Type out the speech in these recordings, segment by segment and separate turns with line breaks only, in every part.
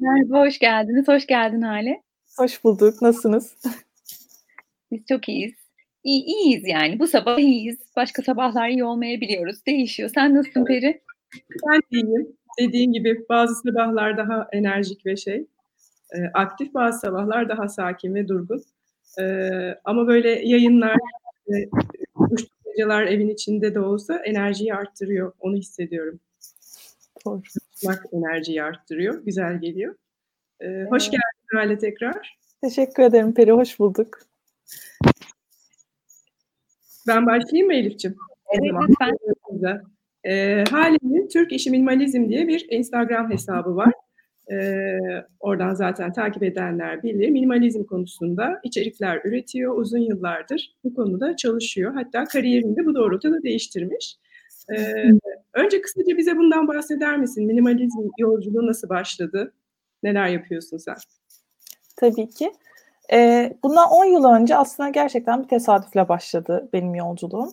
Merhaba, hoş geldiniz. Hoş geldin Hale.
Hoş bulduk. Nasılsınız?
Biz çok iyiyiz. İyi, iyiyiz yani. Bu sabah iyiyiz. Başka sabahlar iyi olmayabiliyoruz. Değişiyor. Sen nasılsın Peri?
Ben iyiyim. Dediğin gibi bazı sabahlar daha enerjik ve şey, e, aktif bazı sabahlar daha sakin ve durgun. E, ama böyle yayınlar, e, geceler evin içinde de olsa enerjiyi arttırıyor. Onu hissediyorum.
Doğru.
Bak enerjiyi arttırıyor. Güzel geliyor. E, hoş geldin Hale tekrar.
Teşekkür ederim Peri. Hoş bulduk.
Ben başlayayım mı Elif'ciğim?
Evet, lütfen.
E, Hale'nin Türk İşi Minimalizm diye bir Instagram hesabı var. Ee, oradan zaten takip edenler bilir. Minimalizm konusunda içerikler üretiyor. Uzun yıllardır bu konuda çalışıyor. Hatta kariyerini de bu doğrultuda değiştirmiş. Ee, önce kısaca bize bundan bahseder misin? Minimalizm yolculuğu nasıl başladı? Neler yapıyorsun sen?
Tabii ki. Ee, bundan 10 yıl önce aslında gerçekten bir tesadüfle başladı benim yolculuğum.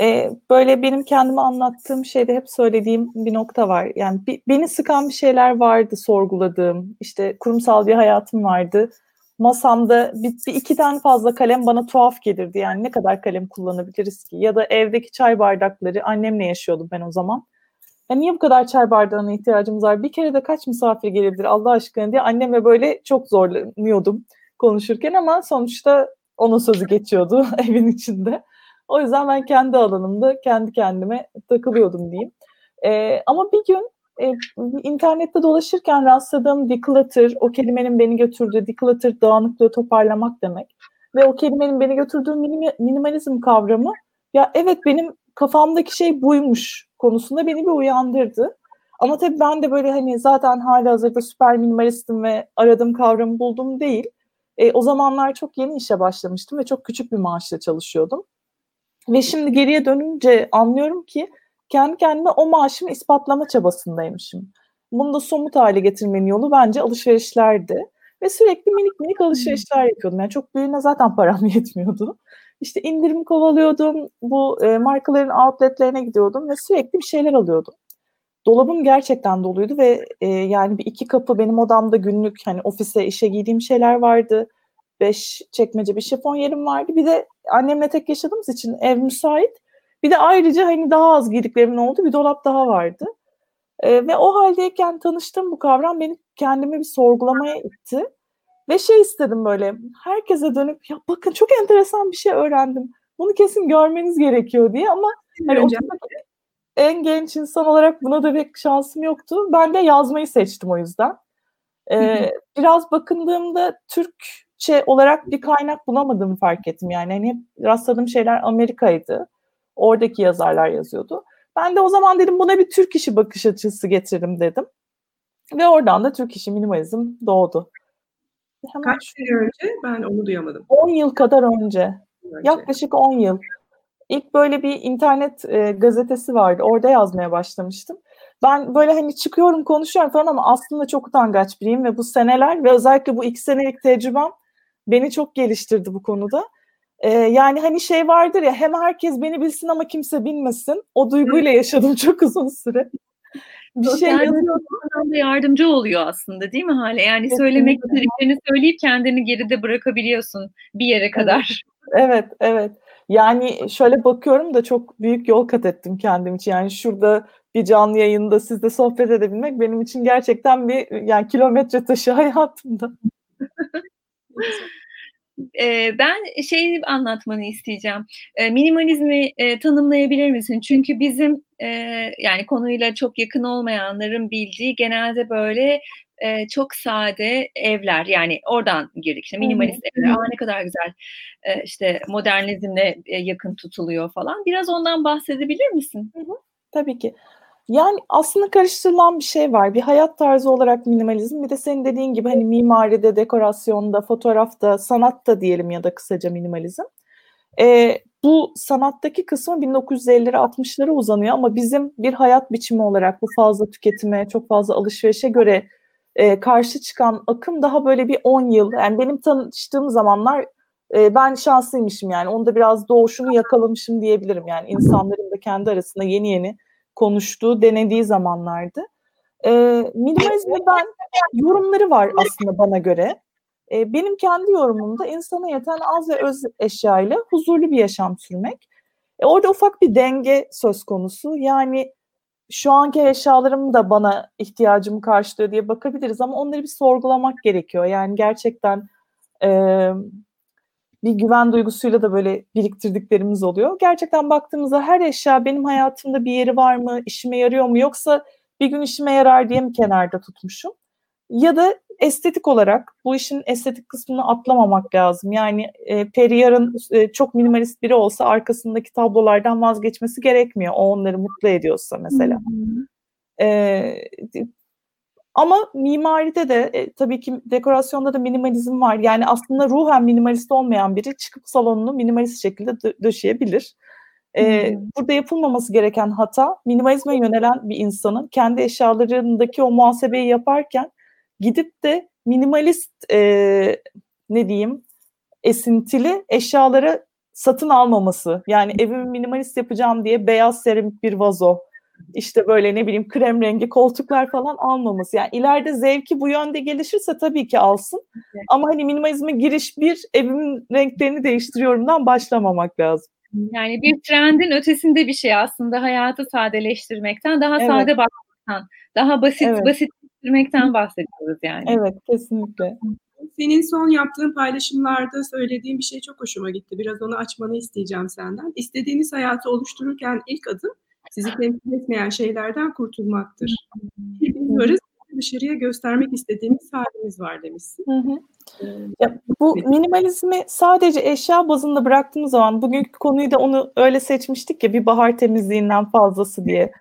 Ee, böyle benim kendime anlattığım şeyde hep söylediğim bir nokta var. Yani bir, beni sıkan bir şeyler vardı sorguladığım. İşte kurumsal bir hayatım vardı. Masamda bir, bir iki tane fazla kalem bana tuhaf gelirdi. Yani ne kadar kalem kullanabiliriz ki? Ya da evdeki çay bardakları annemle yaşıyordum ben o zaman. Ya niye bu kadar çay bardağına ihtiyacımız var? Bir kere de kaç misafir gelebilir Allah aşkına diye annemle böyle çok zorlanıyordum konuşurken ama sonuçta onun sözü geçiyordu evin içinde. O yüzden ben kendi alanımda kendi kendime takılıyordum diyeyim. E, ama bir gün e, internette dolaşırken rastladığım declutter, o kelimenin beni götürdüğü declutter dağınıklığı toparlamak demek. Ve o kelimenin beni götürdüğü minim, minimalizm kavramı ya evet benim kafamdaki şey buymuş konusunda beni bir uyandırdı. Ama tabii ben de böyle hani zaten hala hazırda süper minimalistim ve aradığım kavramı buldum değil. E, o zamanlar çok yeni işe başlamıştım ve çok küçük bir maaşla çalışıyordum. Ve şimdi geriye dönünce anlıyorum ki kendi kendime o maaşımı ispatlama çabasındaymışım. Bunu da somut hale getirmenin yolu bence alışverişlerdi. Ve sürekli minik minik alışverişler yapıyordum. Yani çok büyüğüne zaten param yetmiyordu. İşte indirim kovalıyordum, bu e, markaların outletlerine gidiyordum ve sürekli bir şeyler alıyordum. Dolabım gerçekten doluydu ve e, yani bir iki kapı benim odamda günlük hani ofise işe giydiğim şeyler vardı beş çekmece bir şifon yerim vardı. Bir de annemle tek yaşadığımız için ev müsait. Bir de ayrıca hani daha az giydiklerimin olduğu bir dolap daha vardı. E, ve o haldeyken tanıştığım bu kavram beni kendimi bir sorgulamaya itti. Ve şey istedim böyle herkese dönüp ya bakın çok enteresan bir şey öğrendim. Bunu kesin görmeniz gerekiyor diye ama hani en genç insan olarak buna da pek şansım yoktu. Ben de yazmayı seçtim o yüzden. Ee, biraz bakındığımda Türk şey olarak bir kaynak bulamadığımı fark ettim. Yani hani hep rastladığım şeyler Amerika'ydı. Oradaki yazarlar yazıyordu. Ben de o zaman dedim buna bir Türk işi bakış açısı getiririm dedim. Ve oradan da Türk işi minimalizm doğdu.
Hemen Kaç sene önce? Ben onu duyamadım.
10 yıl kadar önce. önce. Yaklaşık 10 yıl. İlk böyle bir internet e, gazetesi vardı. Orada yazmaya başlamıştım. Ben böyle hani çıkıyorum konuşuyorum falan ama aslında çok utangaç biriyim ve bu seneler ve özellikle bu iki senelik tecrübem beni çok geliştirdi bu konuda. Yani hani şey vardır ya hem herkes beni bilsin ama kimse bilmesin. O duyguyla yaşadım çok uzun süre.
Bir şey yazıyor. da yardımcı oluyor aslında değil mi Hale? Yani Kesinlikle. söylemek istediklerini söyleyip kendini geride bırakabiliyorsun bir yere kadar.
Evet, evet. Yani şöyle bakıyorum da çok büyük yol kat ettim kendim için. Yani şurada bir canlı yayında sizle sohbet edebilmek benim için gerçekten bir yani kilometre taşı hayatımda
ben şey anlatmanı isteyeceğim. minimalizmi tanımlayabilir misin? Çünkü bizim yani konuyla çok yakın olmayanların bildiği genelde böyle çok sade evler yani oradan girdik işte minimalist hmm. evler. Aa ne kadar güzel işte modernizmle yakın tutuluyor falan. Biraz ondan bahsedebilir misin?
Hı hı. Tabii ki. Yani aslında karıştırılan bir şey var. Bir hayat tarzı olarak minimalizm bir de senin dediğin gibi hani mimaride, dekorasyonda, fotoğrafta, sanatta diyelim ya da kısaca minimalizm. Ee, bu sanattaki kısmı 1950'lere 60'lara uzanıyor ama bizim bir hayat biçimi olarak bu fazla tüketime, çok fazla alışverişe göre e, karşı çıkan akım daha böyle bir 10 yıl. Yani benim tanıştığım zamanlar e, ben şanslıymışım yani. Onda biraz doğuşunu yakalamışım diyebilirim. Yani insanların da kendi arasında yeni yeni konuştuğu, denediği zamanlardı. E, minimalizmi ben yorumları var aslında bana göre. E, benim kendi yorumumda insana yeten az ve öz eşyayla huzurlu bir yaşam sürmek. E, orada ufak bir denge söz konusu. Yani şu anki eşyalarım da bana ihtiyacımı karşılıyor diye bakabiliriz ama onları bir sorgulamak gerekiyor. Yani gerçekten e, bir güven duygusuyla da böyle biriktirdiklerimiz oluyor. Gerçekten baktığımızda her eşya benim hayatımda bir yeri var mı, işime yarıyor mu yoksa bir gün işime yarar diye mi kenarda tutmuşum? Ya da estetik olarak bu işin estetik kısmını atlamamak lazım. Yani e, Periyar'ın e, çok minimalist biri olsa arkasındaki tablolardan vazgeçmesi gerekmiyor. O onları mutlu ediyorsa mesela. E, ama mimaride de e, tabii ki dekorasyonda da minimalizm var. Yani aslında ruhen minimalist olmayan biri çıkıp salonunu minimalist şekilde dö- döşeyebilir. Ee, hmm. Burada yapılmaması gereken hata minimalizme yönelen bir insanın kendi eşyalarındaki o muhasebeyi yaparken gidip de minimalist e, ne diyeyim esintili eşyaları satın almaması. Yani evimi minimalist yapacağım diye beyaz seramik bir vazo işte böyle ne bileyim krem rengi koltuklar falan almaması. Yani ileride zevki bu yönde gelişirse tabii ki alsın. Evet. Ama hani minimalizme giriş bir evimin renklerini değiştiriyorumdan başlamamak lazım.
Yani bir trendin ötesinde bir şey aslında hayatı sadeleştirmekten, daha evet. sade bakmaktan, daha basit evet. basitleştirmekten bahsediyoruz yani.
Evet, kesinlikle.
Senin son yaptığın paylaşımlarda söylediğin bir şey çok hoşuma gitti. Biraz onu açmanı isteyeceğim senden. İstediğiniz hayatı oluştururken ilk adım sizi temsil etmeyen şeylerden kurtulmaktır. Hepimiz varız dışarıya göstermek istediğimiz halimiz var demişsin. Hı hı.
Ee, ya, bu minimalizmi sadece eşya bazında bıraktığımız zaman bugünkü konuyu da onu öyle seçmiştik ya bir bahar temizliğinden fazlası diye.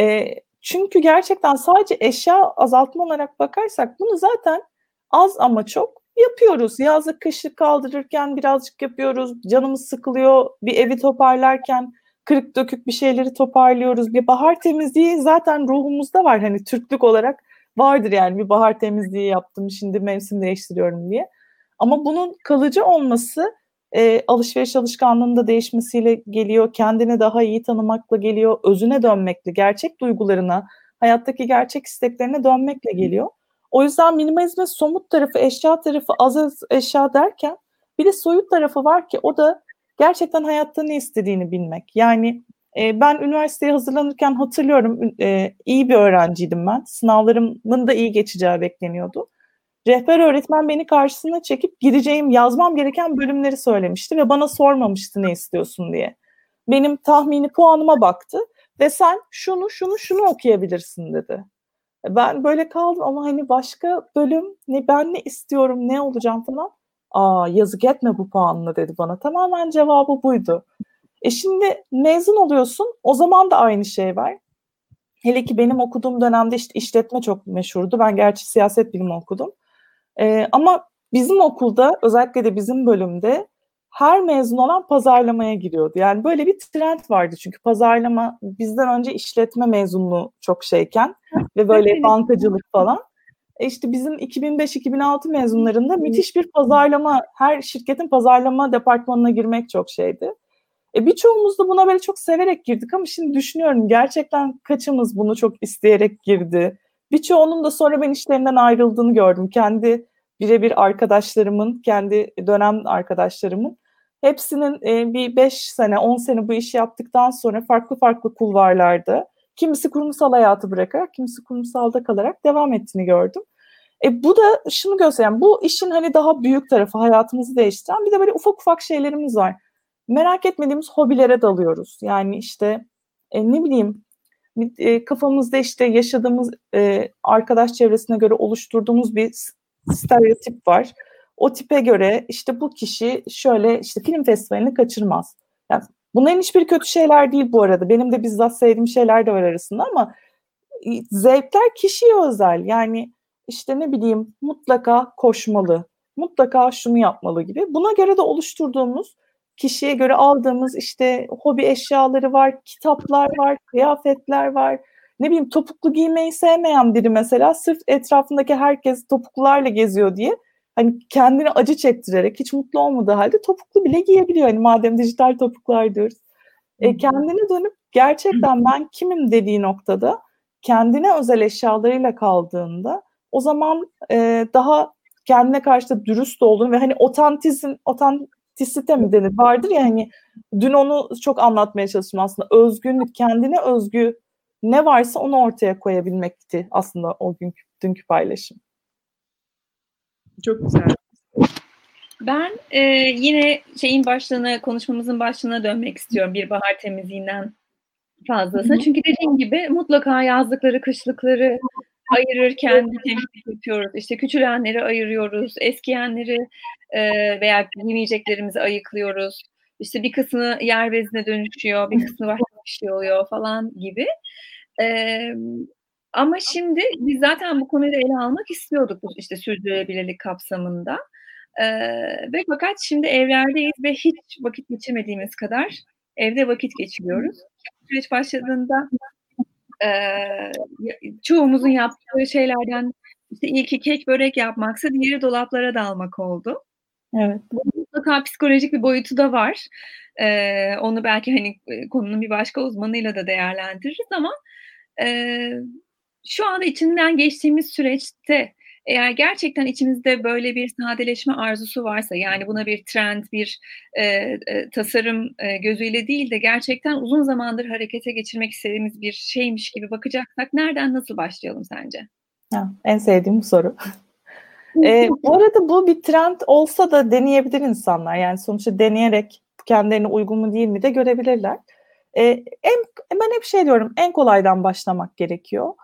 E, çünkü gerçekten sadece eşya azaltma olarak bakarsak bunu zaten az ama çok yapıyoruz. Yazlık kışlık kaldırırken birazcık yapıyoruz. Canımız sıkılıyor. Bir evi toparlarken kırık dökük bir şeyleri toparlıyoruz. Bir bahar temizliği zaten ruhumuzda var. Hani Türklük olarak vardır yani bir bahar temizliği yaptım şimdi mevsim değiştiriyorum diye. Ama bunun kalıcı olması e, alışveriş alışkanlığında değişmesiyle geliyor. Kendini daha iyi tanımakla geliyor. Özüne dönmekle, gerçek duygularına, hayattaki gerçek isteklerine dönmekle geliyor. O yüzden minimalizmin somut tarafı, eşya tarafı, az az eşya derken bir de soyut tarafı var ki o da gerçekten hayatta ne istediğini bilmek. Yani e, ben üniversiteye hazırlanırken hatırlıyorum e, iyi bir öğrenciydim ben. Sınavlarımın da iyi geçeceği bekleniyordu. Rehber öğretmen beni karşısına çekip gideceğim, yazmam gereken bölümleri söylemişti ve bana sormamıştı ne istiyorsun diye. Benim tahmini puanıma baktı ve sen şunu şunu şunu okuyabilirsin dedi. Ben böyle kaldım ama hani başka bölüm ne ben ne istiyorum ne olacağım falan. Aa yazık etme bu puanını dedi bana. Tamamen cevabı buydu. E şimdi mezun oluyorsun. O zaman da aynı şey var. Hele ki benim okuduğum dönemde işte işletme çok meşhurdu. Ben gerçi siyaset bilimi okudum. E, ama bizim okulda özellikle de bizim bölümde her mezun olan pazarlamaya giriyordu. Yani böyle bir trend vardı çünkü pazarlama bizden önce işletme mezunluğu çok şeyken ve böyle bankacılık falan. E işte bizim 2005-2006 mezunlarında müthiş bir pazarlama, her şirketin pazarlama departmanına girmek çok şeydi. E birçoğumuz da buna böyle çok severek girdik ama şimdi düşünüyorum gerçekten kaçımız bunu çok isteyerek girdi. Birçoğunun da sonra ben işlerinden ayrıldığını gördüm. Kendi birebir arkadaşlarımın, kendi dönem arkadaşlarımın hepsinin e, bir 5 sene, 10 sene bu işi yaptıktan sonra farklı farklı kulvarlarda kimisi kurumsal hayatı bırakarak, kimisi kurumsalda kalarak devam ettiğini gördüm. E, bu da şunu gösteren, bu işin hani daha büyük tarafı hayatımızı değiştiren bir de böyle ufak ufak şeylerimiz var merak etmediğimiz hobilere dalıyoruz. Yani işte e, ne bileyim e, kafamızda işte yaşadığımız e, arkadaş çevresine göre oluşturduğumuz bir stereotip var. O tipe göre işte bu kişi şöyle işte film festivalini kaçırmaz. Yani bunların hiçbir kötü şeyler değil bu arada. Benim de bizzat sevdiğim şeyler de var arasında ama zevkler kişiye özel. Yani işte ne bileyim mutlaka koşmalı, mutlaka şunu yapmalı gibi. Buna göre de oluşturduğumuz kişiye göre aldığımız işte hobi eşyaları var, kitaplar var, kıyafetler var. Ne bileyim topuklu giymeyi sevmeyen biri mesela sırf etrafındaki herkes topuklularla geziyor diye hani kendini acı çektirerek hiç mutlu olmadığı halde topuklu bile giyebiliyor. Hani madem dijital topuklar diyoruz. E, kendine dönüp gerçekten ben kimim dediği noktada kendine özel eşyalarıyla kaldığında o zaman e, daha kendine karşı da dürüst olduğunu ve hani otantizm, otantisite mi denir vardır ya hani dün onu çok anlatmaya çalıştım aslında özgünlük kendine özgü ne varsa onu ortaya koyabilmekti aslında o günkü dünkü paylaşım.
Çok güzel.
Ben e, yine şeyin başlığına, konuşmamızın başlığına dönmek istiyorum. Bir bahar temizliğinden fazlasına. Çünkü dediğim gibi mutlaka yazlıkları, kışlıkları ayırırken bir temizlik yapıyoruz. İşte küçülenleri ayırıyoruz, eskiyenleri e, veya yemeyeceklerimizi ayıklıyoruz. İşte bir kısmı yer bezine dönüşüyor, bir kısmı başka bir şey oluyor falan gibi. E, ama şimdi biz zaten bu konuyu da ele almak istiyorduk işte sürdürülebilirlik kapsamında. Ee, ve fakat şimdi evlerdeyiz ve hiç vakit geçirmediğimiz kadar evde vakit geçiriyoruz. Süreç başladığında çoğumuzun yaptığı şeylerden işte ilki kek börek yapmaksa diğeri dolaplara dalmak oldu.
Evet.
Mutlaka psikolojik bir boyutu da var. Ee, onu belki hani konunun bir başka uzmanıyla da değerlendiririz ama e, şu anda içinden geçtiğimiz süreçte eğer gerçekten içimizde böyle bir sadeleşme arzusu varsa yani buna bir trend, bir e, e, tasarım e, gözüyle değil de gerçekten uzun zamandır harekete geçirmek istediğimiz bir şeymiş gibi bakacaksak nereden nasıl başlayalım sence?
Ha, en sevdiğim bu soru. e, bu arada bu bir trend olsa da deneyebilir insanlar. Yani sonuçta deneyerek kendilerine uygun mu değil mi de görebilirler. E, en, ben hep şey diyorum en kolaydan başlamak gerekiyor.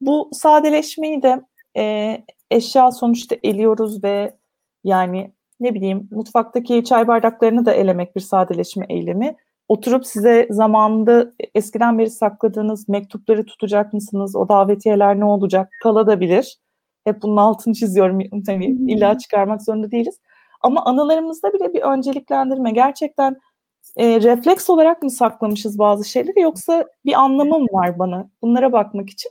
Bu sadeleşmeyi de e, eşya sonuçta eliyoruz ve yani ne bileyim mutfaktaki çay bardaklarını da elemek bir sadeleşme eylemi. Oturup size zamanında eskiden beri sakladığınız mektupları tutacak mısınız? O davetiyeler ne olacak? Kalabilir. Hep bunun altını çiziyorum. Tabii illa çıkarmak zorunda değiliz. Ama anılarımızda bile bir önceliklendirme. Gerçekten e, refleks olarak mı saklamışız bazı şeyleri yoksa bir anlamı mı var bana? Bunlara bakmak için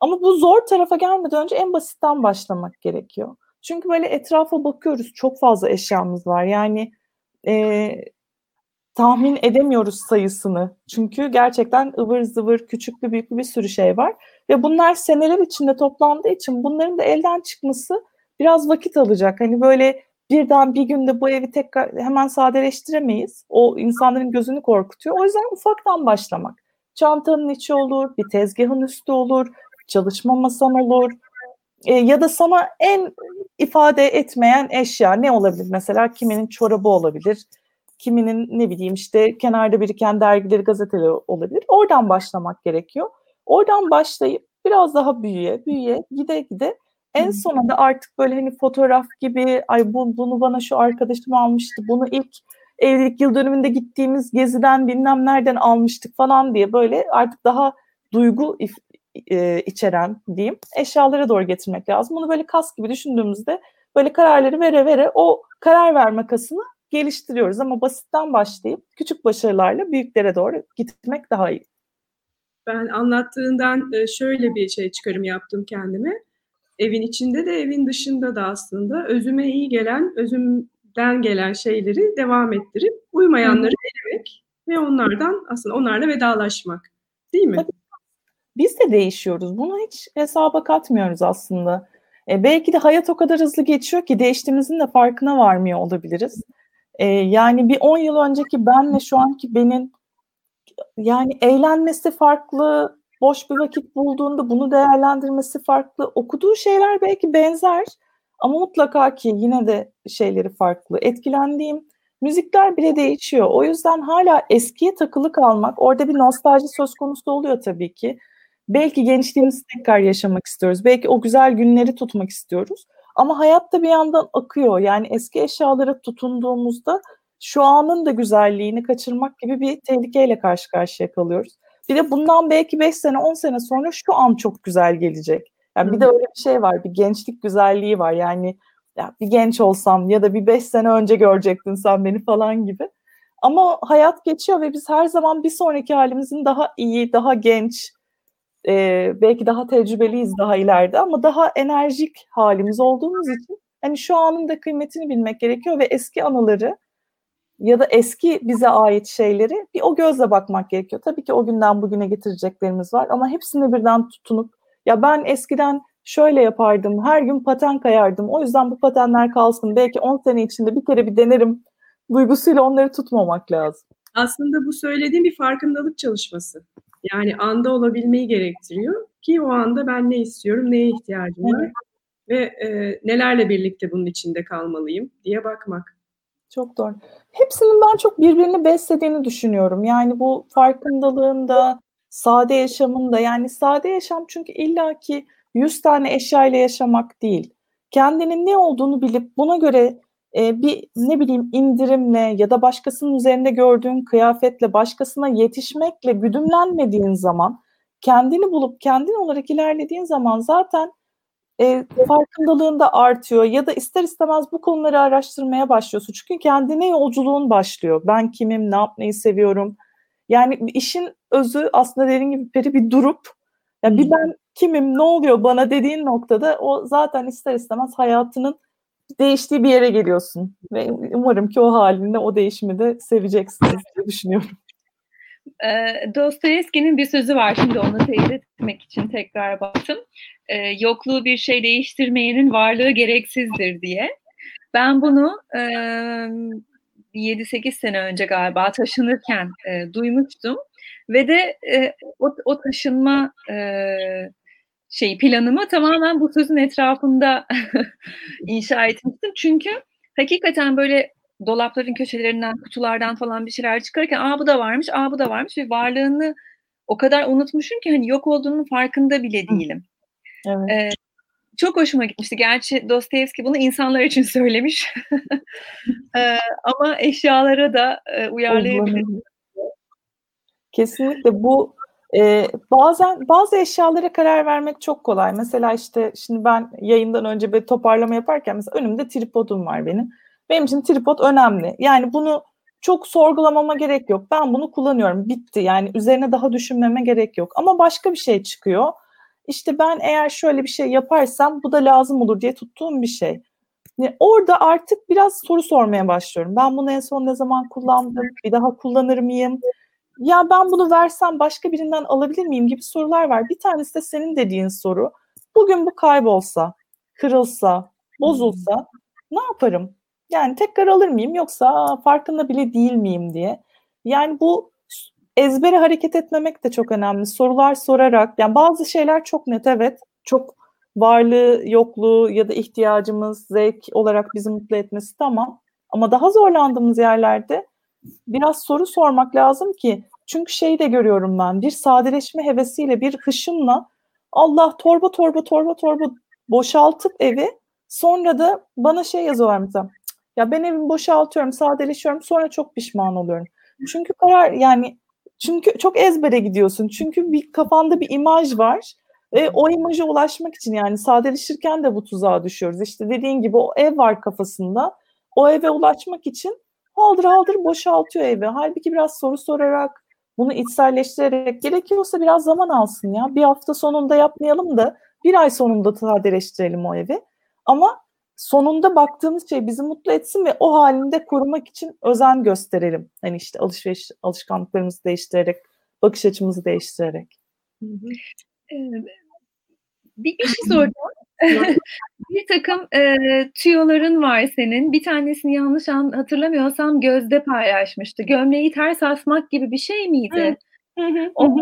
ama bu zor tarafa gelmeden önce en basitten başlamak gerekiyor. Çünkü böyle etrafa bakıyoruz çok fazla eşyamız var. Yani e, tahmin edemiyoruz sayısını. Çünkü gerçekten ıvır zıvır küçüklü büyüklü bir sürü şey var. Ve bunlar seneler içinde toplandığı için bunların da elden çıkması biraz vakit alacak. Hani böyle birden bir günde bu evi tekrar hemen sadeleştiremeyiz. O insanların gözünü korkutuyor. O yüzden ufaktan başlamak. Çantanın içi olur, bir tezgahın üstü olur, çalışma masan olur e, ya da sana en ifade etmeyen eşya ne olabilir? Mesela kiminin çorabı olabilir, kiminin ne bileyim işte kenarda biriken dergileri, gazeteleri olabilir. Oradan başlamak gerekiyor. Oradan başlayıp biraz daha büyüye, büyüye, gide gide en sonunda artık böyle hani fotoğraf gibi ay bu, bunu bana şu arkadaşım almıştı, bunu ilk evlilik yıl dönümünde gittiğimiz geziden bilmem nereden almıştık falan diye böyle artık daha duygu e, içeren diyeyim eşyalara doğru getirmek lazım. Bunu böyle kas gibi düşündüğümüzde böyle kararları vere vere o karar verme kasını geliştiriyoruz ama basitten başlayıp küçük başarılarla büyüklere doğru gitmek daha iyi.
Ben anlattığından e, şöyle bir şey çıkarım yaptım kendime. Evin içinde de evin dışında da aslında özüme iyi gelen, özümden gelen şeyleri devam ettirip uymayanları elemek ve onlardan aslında onlarla vedalaşmak. Değil mi? Tabii
biz de değişiyoruz. Bunu hiç hesaba katmıyoruz aslında. E, belki de hayat o kadar hızlı geçiyor ki değiştiğimizin de farkına varmıyor olabiliriz. E, yani bir 10 yıl önceki benle şu anki benim yani eğlenmesi farklı, boş bir vakit bulduğunda bunu değerlendirmesi farklı. Okuduğu şeyler belki benzer ama mutlaka ki yine de şeyleri farklı. Etkilendiğim müzikler bile değişiyor. O yüzden hala eskiye takılı kalmak, orada bir nostalji söz konusu oluyor tabii ki. Belki gençliğimizi tekrar yaşamak istiyoruz. Belki o güzel günleri tutmak istiyoruz. Ama hayat da bir yandan akıyor. Yani eski eşyalara tutunduğumuzda şu anın da güzelliğini kaçırmak gibi bir tehlikeyle karşı karşıya kalıyoruz. Bir de bundan belki 5 sene 10 sene sonra şu an çok güzel gelecek. Yani bir de öyle bir şey var. Bir gençlik güzelliği var. Yani ya bir genç olsam ya da bir 5 sene önce görecektin sen beni falan gibi. Ama hayat geçiyor ve biz her zaman bir sonraki halimizin daha iyi, daha genç, e, belki daha tecrübeliyiz daha ileride ama daha enerjik halimiz olduğumuz için hani şu anın da kıymetini bilmek gerekiyor ve eski anıları ya da eski bize ait şeyleri bir o gözle bakmak gerekiyor. Tabii ki o günden bugüne getireceklerimiz var ama hepsini birden tutunup ya ben eskiden şöyle yapardım, her gün paten kayardım. O yüzden bu patenler kalsın. Belki 10 sene içinde bir kere bir denerim duygusuyla onları tutmamak lazım.
Aslında bu söylediğim bir farkındalık çalışması. Yani anda olabilmeyi gerektiriyor ki o anda ben ne istiyorum, neye ihtiyacım var evet. ve e, nelerle birlikte bunun içinde kalmalıyım diye bakmak.
Çok doğru. Hepsinin ben çok birbirini beslediğini düşünüyorum. Yani bu farkındalığında, sade yaşamında yani sade yaşam çünkü illaki 100 tane eşya ile yaşamak değil. Kendinin ne olduğunu bilip buna göre e, bir ne bileyim indirimle ya da başkasının üzerinde gördüğün kıyafetle başkasına yetişmekle güdümlenmediğin zaman kendini bulup kendin olarak ilerlediğin zaman zaten e, farkındalığın da artıyor ya da ister istemez bu konuları araştırmaya başlıyorsun. Çünkü kendine yolculuğun başlıyor. Ben kimim, ne yapmayı seviyorum. Yani işin özü aslında dediğin gibi peri bir durup ya bir ben kimim, ne oluyor bana dediğin noktada o zaten ister istemez hayatının değiştiği bir yere geliyorsun. Ve umarım ki o halinde o değişimi de seveceksiniz diye düşünüyorum.
E, Dostoyevski'nin bir sözü var şimdi onu teyit etmek için tekrar baktım. E, yokluğu bir şey değiştirmeyenin varlığı gereksizdir diye. Ben bunu e, 7-8 sene önce galiba taşınırken e, duymuştum ve de e, o, o taşınma e, şey planımı tamamen bu sözün etrafında inşa etmiştim. Çünkü hakikaten böyle dolapların köşelerinden, kutulardan falan bir şeyler çıkarken aa bu da varmış, aa bu da varmış ve varlığını o kadar unutmuşum ki hani yok olduğunun farkında bile değilim. Evet. Ee, çok hoşuma gitmişti. Gerçi Dostoyevski bunu insanlar için söylemiş. ee, ama eşyalara da e, uyarlayabilir.
Kesinlikle bu e, bazen bazı eşyalara karar vermek çok kolay. Mesela işte şimdi ben yayından önce bir toparlama yaparken mesela önümde tripodum var benim. Benim için tripod önemli. Yani bunu çok sorgulamama gerek yok. Ben bunu kullanıyorum. Bitti. Yani üzerine daha düşünmeme gerek yok. Ama başka bir şey çıkıyor. İşte ben eğer şöyle bir şey yaparsam bu da lazım olur diye tuttuğum bir şey. Yani orada artık biraz soru sormaya başlıyorum. Ben bunu en son ne zaman kullandım? Bir daha kullanır mıyım? Ya ben bunu versem başka birinden alabilir miyim gibi sorular var. Bir tanesi de senin dediğin soru. Bugün bu kaybolsa, kırılsa, bozulsa ne yaparım? Yani tekrar alır mıyım yoksa farkında bile değil miyim diye. Yani bu ezbere hareket etmemek de çok önemli. Sorular sorarak yani bazı şeyler çok net evet. Çok varlığı, yokluğu ya da ihtiyacımız, zevk olarak bizi mutlu etmesi tamam. Ama daha zorlandığımız yerlerde biraz soru sormak lazım ki çünkü şeyi de görüyorum ben bir sadeleşme hevesiyle bir hışımla Allah torba torba torba torba boşaltıp evi sonra da bana şey yazıyorlar mesela ya ben evimi boşaltıyorum, sadeleşiyorum sonra çok pişman oluyorum. Çünkü karar yani çünkü çok ezbere gidiyorsun. Çünkü bir kafanda bir imaj var. Ve o imaja ulaşmak için yani sadeleşirken de bu tuzağa düşüyoruz. İşte dediğin gibi o ev var kafasında. O eve ulaşmak için haldır haldır boşaltıyor evi. Halbuki biraz soru sorarak, bunu içselleştirerek gerekiyorsa biraz zaman alsın ya. Bir hafta sonunda yapmayalım da bir ay sonunda sadeleştirelim o evi. Ama sonunda baktığımız şey bizi mutlu etsin ve o halinde korumak için özen gösterelim. Hani işte alışveriş alışkanlıklarımızı değiştirerek, bakış açımızı değiştirerek.
Bir, bir şey soracağım. bir takım e, tüyoların var senin. Bir tanesini yanlış an, hatırlamıyorsam Gözde paylaşmıştı. Gömleği ters asmak gibi bir şey miydi? o,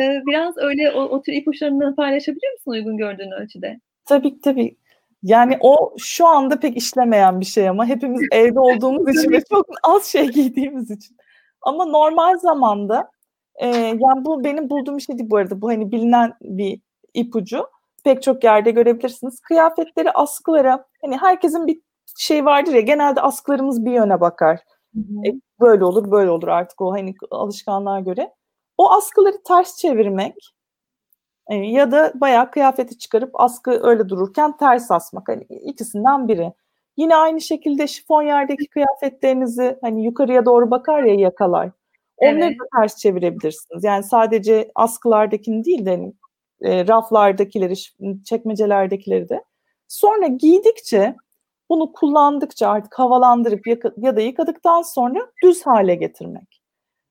e, biraz öyle o, o tür ipuçlarını paylaşabilir misin uygun gördüğün ölçüde?
Tabii tabii. Yani o şu anda pek işlemeyen bir şey ama hepimiz evde olduğumuz için ve çok az şey giydiğimiz için. Ama normal zamanda e, yani bu benim bulduğum bir şey değil bu arada. Bu hani bilinen bir ipucu. Pek çok yerde görebilirsiniz. Kıyafetleri askılara hani herkesin bir şey vardır ya genelde askılarımız bir yöne bakar. E, böyle olur böyle olur artık o hani alışkanlığa göre. O askıları ters çevirmek e, ya da bayağı kıyafeti çıkarıp askı öyle dururken ters asmak. Hani ikisinden biri. Yine aynı şekilde şifon yerdeki kıyafetlerinizi hani yukarıya doğru bakar ya yakalar. Onları evet. da ters çevirebilirsiniz. Yani sadece askılardakini değil de hani, e, raflardakileri, çekmecelerdekileri de. Sonra giydikçe bunu kullandıkça artık havalandırıp ya da yıkadıktan sonra düz hale getirmek.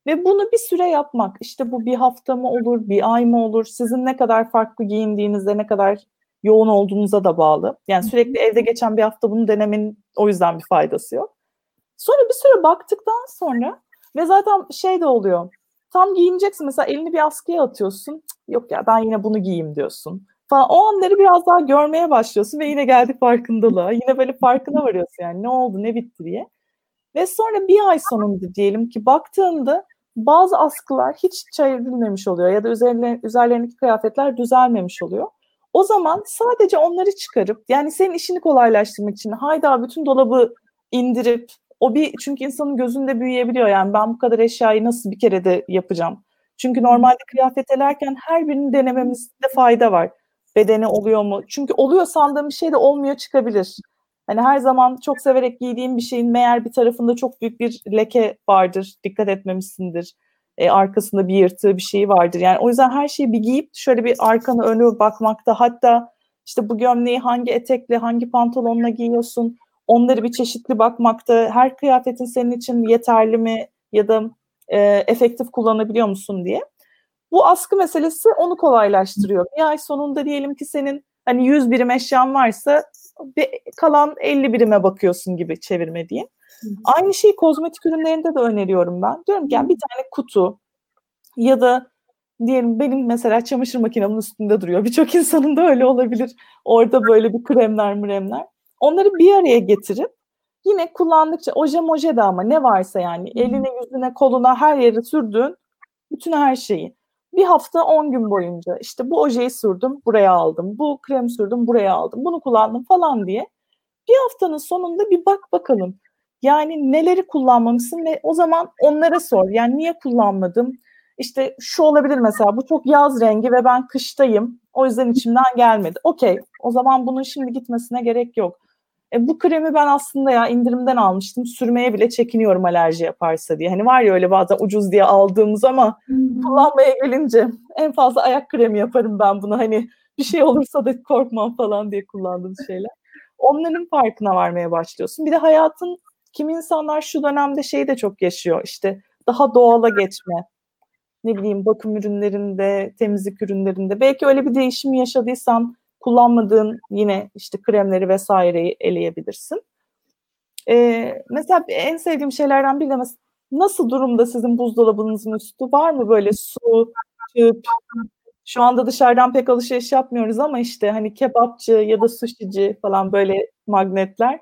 Ve bunu bir süre yapmak. İşte bu bir hafta mı olur, bir ay mı olur, sizin ne kadar farklı giyindiğinizde, ne kadar yoğun olduğunuza da bağlı. Yani sürekli evde geçen bir hafta bunu denemenin o yüzden bir faydası yok. Sonra bir süre baktıktan sonra ve zaten şey de oluyor. Tam giyineceksin mesela elini bir askıya atıyorsun. Yok ya ben yine bunu giyeyim diyorsun. Falan. O anları biraz daha görmeye başlıyorsun ve yine geldik farkındalığa. Yine böyle farkına varıyorsun yani ne oldu ne bitti diye. Ve sonra bir ay sonunda diyelim ki baktığında bazı askılar hiç çevrilmemiş oluyor ya da üzerine, üzerlerindeki kıyafetler düzelmemiş oluyor. O zaman sadece onları çıkarıp yani senin işini kolaylaştırmak için hayda bütün dolabı indirip o bir çünkü insanın gözünde büyüyebiliyor yani ben bu kadar eşyayı nasıl bir kere de yapacağım. Çünkü normalde kıyafet elerken her birini denememizde fayda var. Bedeni oluyor mu? Çünkü oluyor sandığım bir şey de olmuyor çıkabilir. Hani her zaman çok severek giydiğim bir şeyin meğer bir tarafında çok büyük bir leke vardır. Dikkat etmemişsindir. E, arkasında bir yırtığı bir şey vardır. Yani o yüzden her şeyi bir giyip şöyle bir arkanı önü bakmakta hatta işte bu gömleği hangi etekle hangi pantolonla giyiyorsun onları bir çeşitli bakmakta her kıyafetin senin için yeterli mi ya da e, efektif kullanabiliyor musun diye. Bu askı meselesi onu kolaylaştırıyor. Bir ay sonunda diyelim ki senin hani 100 birim eşyan varsa bir, kalan 50 birime bakıyorsun gibi çevirme diye. Aynı şeyi kozmetik ürünlerinde de öneriyorum ben. Diyorum ki yani bir tane kutu ya da diyelim benim mesela çamaşır makinemin üstünde duruyor. Birçok insanın da öyle olabilir. Orada böyle bir kremler mremler. Onları bir araya getirip yine kullandıkça oje moje de ama ne varsa yani eline yüzüne koluna her yere sürdüğün bütün her şeyi. Bir hafta 10 gün boyunca işte bu ojeyi sürdüm buraya aldım. Bu krem sürdüm buraya aldım. Bunu kullandım falan diye. Bir haftanın sonunda bir bak bakalım. Yani neleri kullanmamışsın ve o zaman onlara sor. Yani niye kullanmadım? İşte şu olabilir mesela bu çok yaz rengi ve ben kıştayım. O yüzden içimden gelmedi. Okey o zaman bunun şimdi gitmesine gerek yok. E, bu kremi ben aslında ya indirimden almıştım. Sürmeye bile çekiniyorum alerji yaparsa diye. Hani var ya öyle bazen ucuz diye aldığımız ama hmm. kullanmaya gelince en fazla ayak kremi yaparım ben bunu. Hani bir şey olursa da korkmam falan diye kullandığım şeyler. Onların farkına varmaya başlıyorsun. Bir de hayatın kim insanlar şu dönemde şey de çok yaşıyor. İşte daha doğala geçme. Ne bileyim bakım ürünlerinde, temizlik ürünlerinde. Belki öyle bir değişim yaşadıysan kullanmadığın yine işte kremleri vesaireyi eleyebilirsin. Ee, mesela en sevdiğim şeylerden biri de mesela nasıl durumda sizin buzdolabınızın üstü? Var mı böyle su, tüp? Şu anda dışarıdan pek alışveriş yapmıyoruz ama işte hani kebapçı ya da sushici falan böyle magnetler.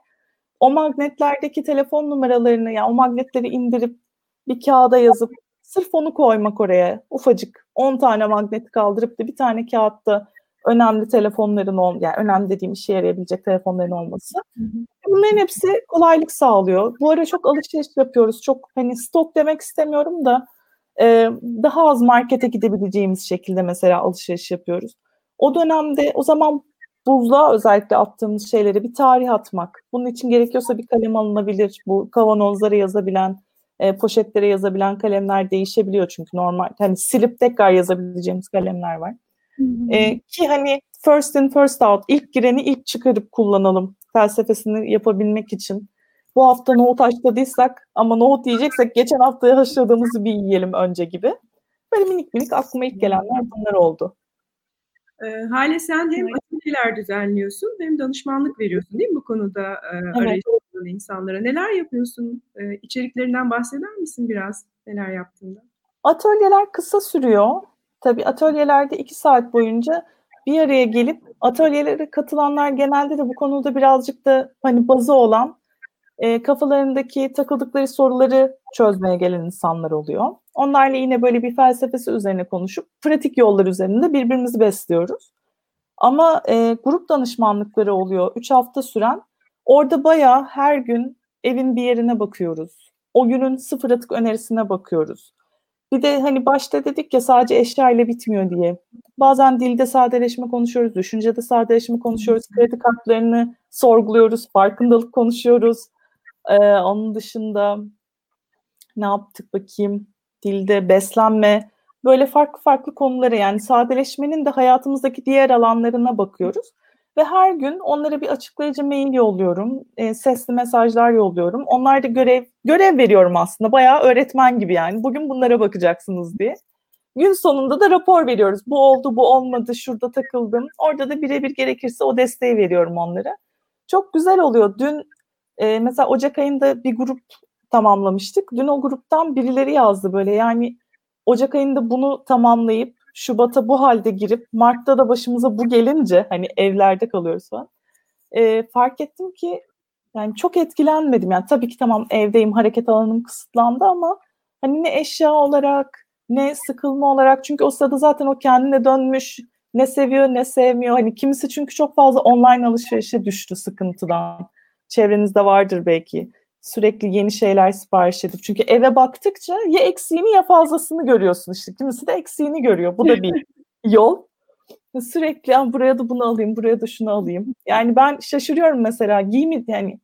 O magnetlerdeki telefon numaralarını yani o magnetleri indirip bir kağıda yazıp sırf onu koymak oraya ufacık 10 tane magnet kaldırıp da bir tane kağıtta önemli telefonların ol yani önemli dediğim işe yarayabilecek telefonların olması. Bunların hepsi kolaylık sağlıyor. Bu ara çok alışveriş yapıyoruz. Çok hani stok demek istemiyorum da e, daha az markete gidebileceğimiz şekilde mesela alışveriş yapıyoruz. O dönemde o zaman buzluğa özellikle attığımız şeyleri bir tarih atmak. Bunun için gerekiyorsa bir kalem alınabilir. Bu kavanozlara yazabilen, e, poşetlere yazabilen kalemler değişebiliyor çünkü normal. Hani silip tekrar yazabileceğimiz kalemler var. E, ki hani first in first out ilk gireni ilk çıkarıp kullanalım felsefesini yapabilmek için. Bu hafta nohut haşladıysak ama nohut yiyeceksek geçen haftaya haşladığımızı bir yiyelim önce gibi. Böyle minik minik aklıma ilk gelenler bunlar oldu.
E, Hale sen hem atölyeler düzenliyorsun hem danışmanlık veriyorsun değil mi bu konuda e, evet. insanlara? Neler yapıyorsun? E, içeriklerinden bahseder misin biraz neler yaptığında?
Atölyeler kısa sürüyor. Tabii atölyelerde iki saat boyunca bir araya gelip atölyelere katılanlar genelde de bu konuda birazcık da hani bazı olan e, kafalarındaki takıldıkları soruları çözmeye gelen insanlar oluyor. Onlarla yine böyle bir felsefesi üzerine konuşup pratik yollar üzerinde birbirimizi besliyoruz. Ama e, grup danışmanlıkları oluyor. Üç hafta süren. Orada bayağı her gün evin bir yerine bakıyoruz. O günün sıfır atık önerisine bakıyoruz. Bir de hani başta dedik ya sadece eşya ile bitmiyor diye. Bazen dilde sadeleşme konuşuyoruz, düşüncede sadeleşme konuşuyoruz, kredi kartlarını sorguluyoruz, farkındalık konuşuyoruz. Ee, onun dışında ne yaptık bakayım? Dilde beslenme, böyle farklı farklı konuları yani sadeleşmenin de hayatımızdaki diğer alanlarına bakıyoruz. Ve her gün onlara bir açıklayıcı mail yolluyorum, e, sesli mesajlar yolluyorum. Onlar da görev görev veriyorum aslında. Bayağı öğretmen gibi yani. Bugün bunlara bakacaksınız diye. Gün sonunda da rapor veriyoruz. Bu oldu, bu olmadı, şurada takıldım. Orada da birebir gerekirse o desteği veriyorum onlara. Çok güzel oluyor. Dün e, mesela Ocak ayında bir grup tamamlamıştık. Dün o gruptan birileri yazdı böyle yani Ocak ayında bunu tamamlayıp Şubat'a bu halde girip Mart'ta da başımıza bu gelince hani evlerde kalıyoruz falan. E, fark ettim ki yani çok etkilenmedim. Yani tabii ki tamam evdeyim hareket alanım kısıtlandı ama hani ne eşya olarak ne sıkılma olarak çünkü o sırada zaten o kendine dönmüş ne seviyor ne sevmiyor. Hani kimisi çünkü çok fazla online alışverişe düştü sıkıntıdan. Çevrenizde vardır belki. Sürekli yeni şeyler sipariş edip. Çünkü eve baktıkça ya eksiğini ya fazlasını görüyorsun işte. Kimisi de eksiğini görüyor. Bu da bir yol. Sürekli buraya da bunu alayım, buraya da şunu alayım. Yani ben şaşırıyorum mesela giymi yani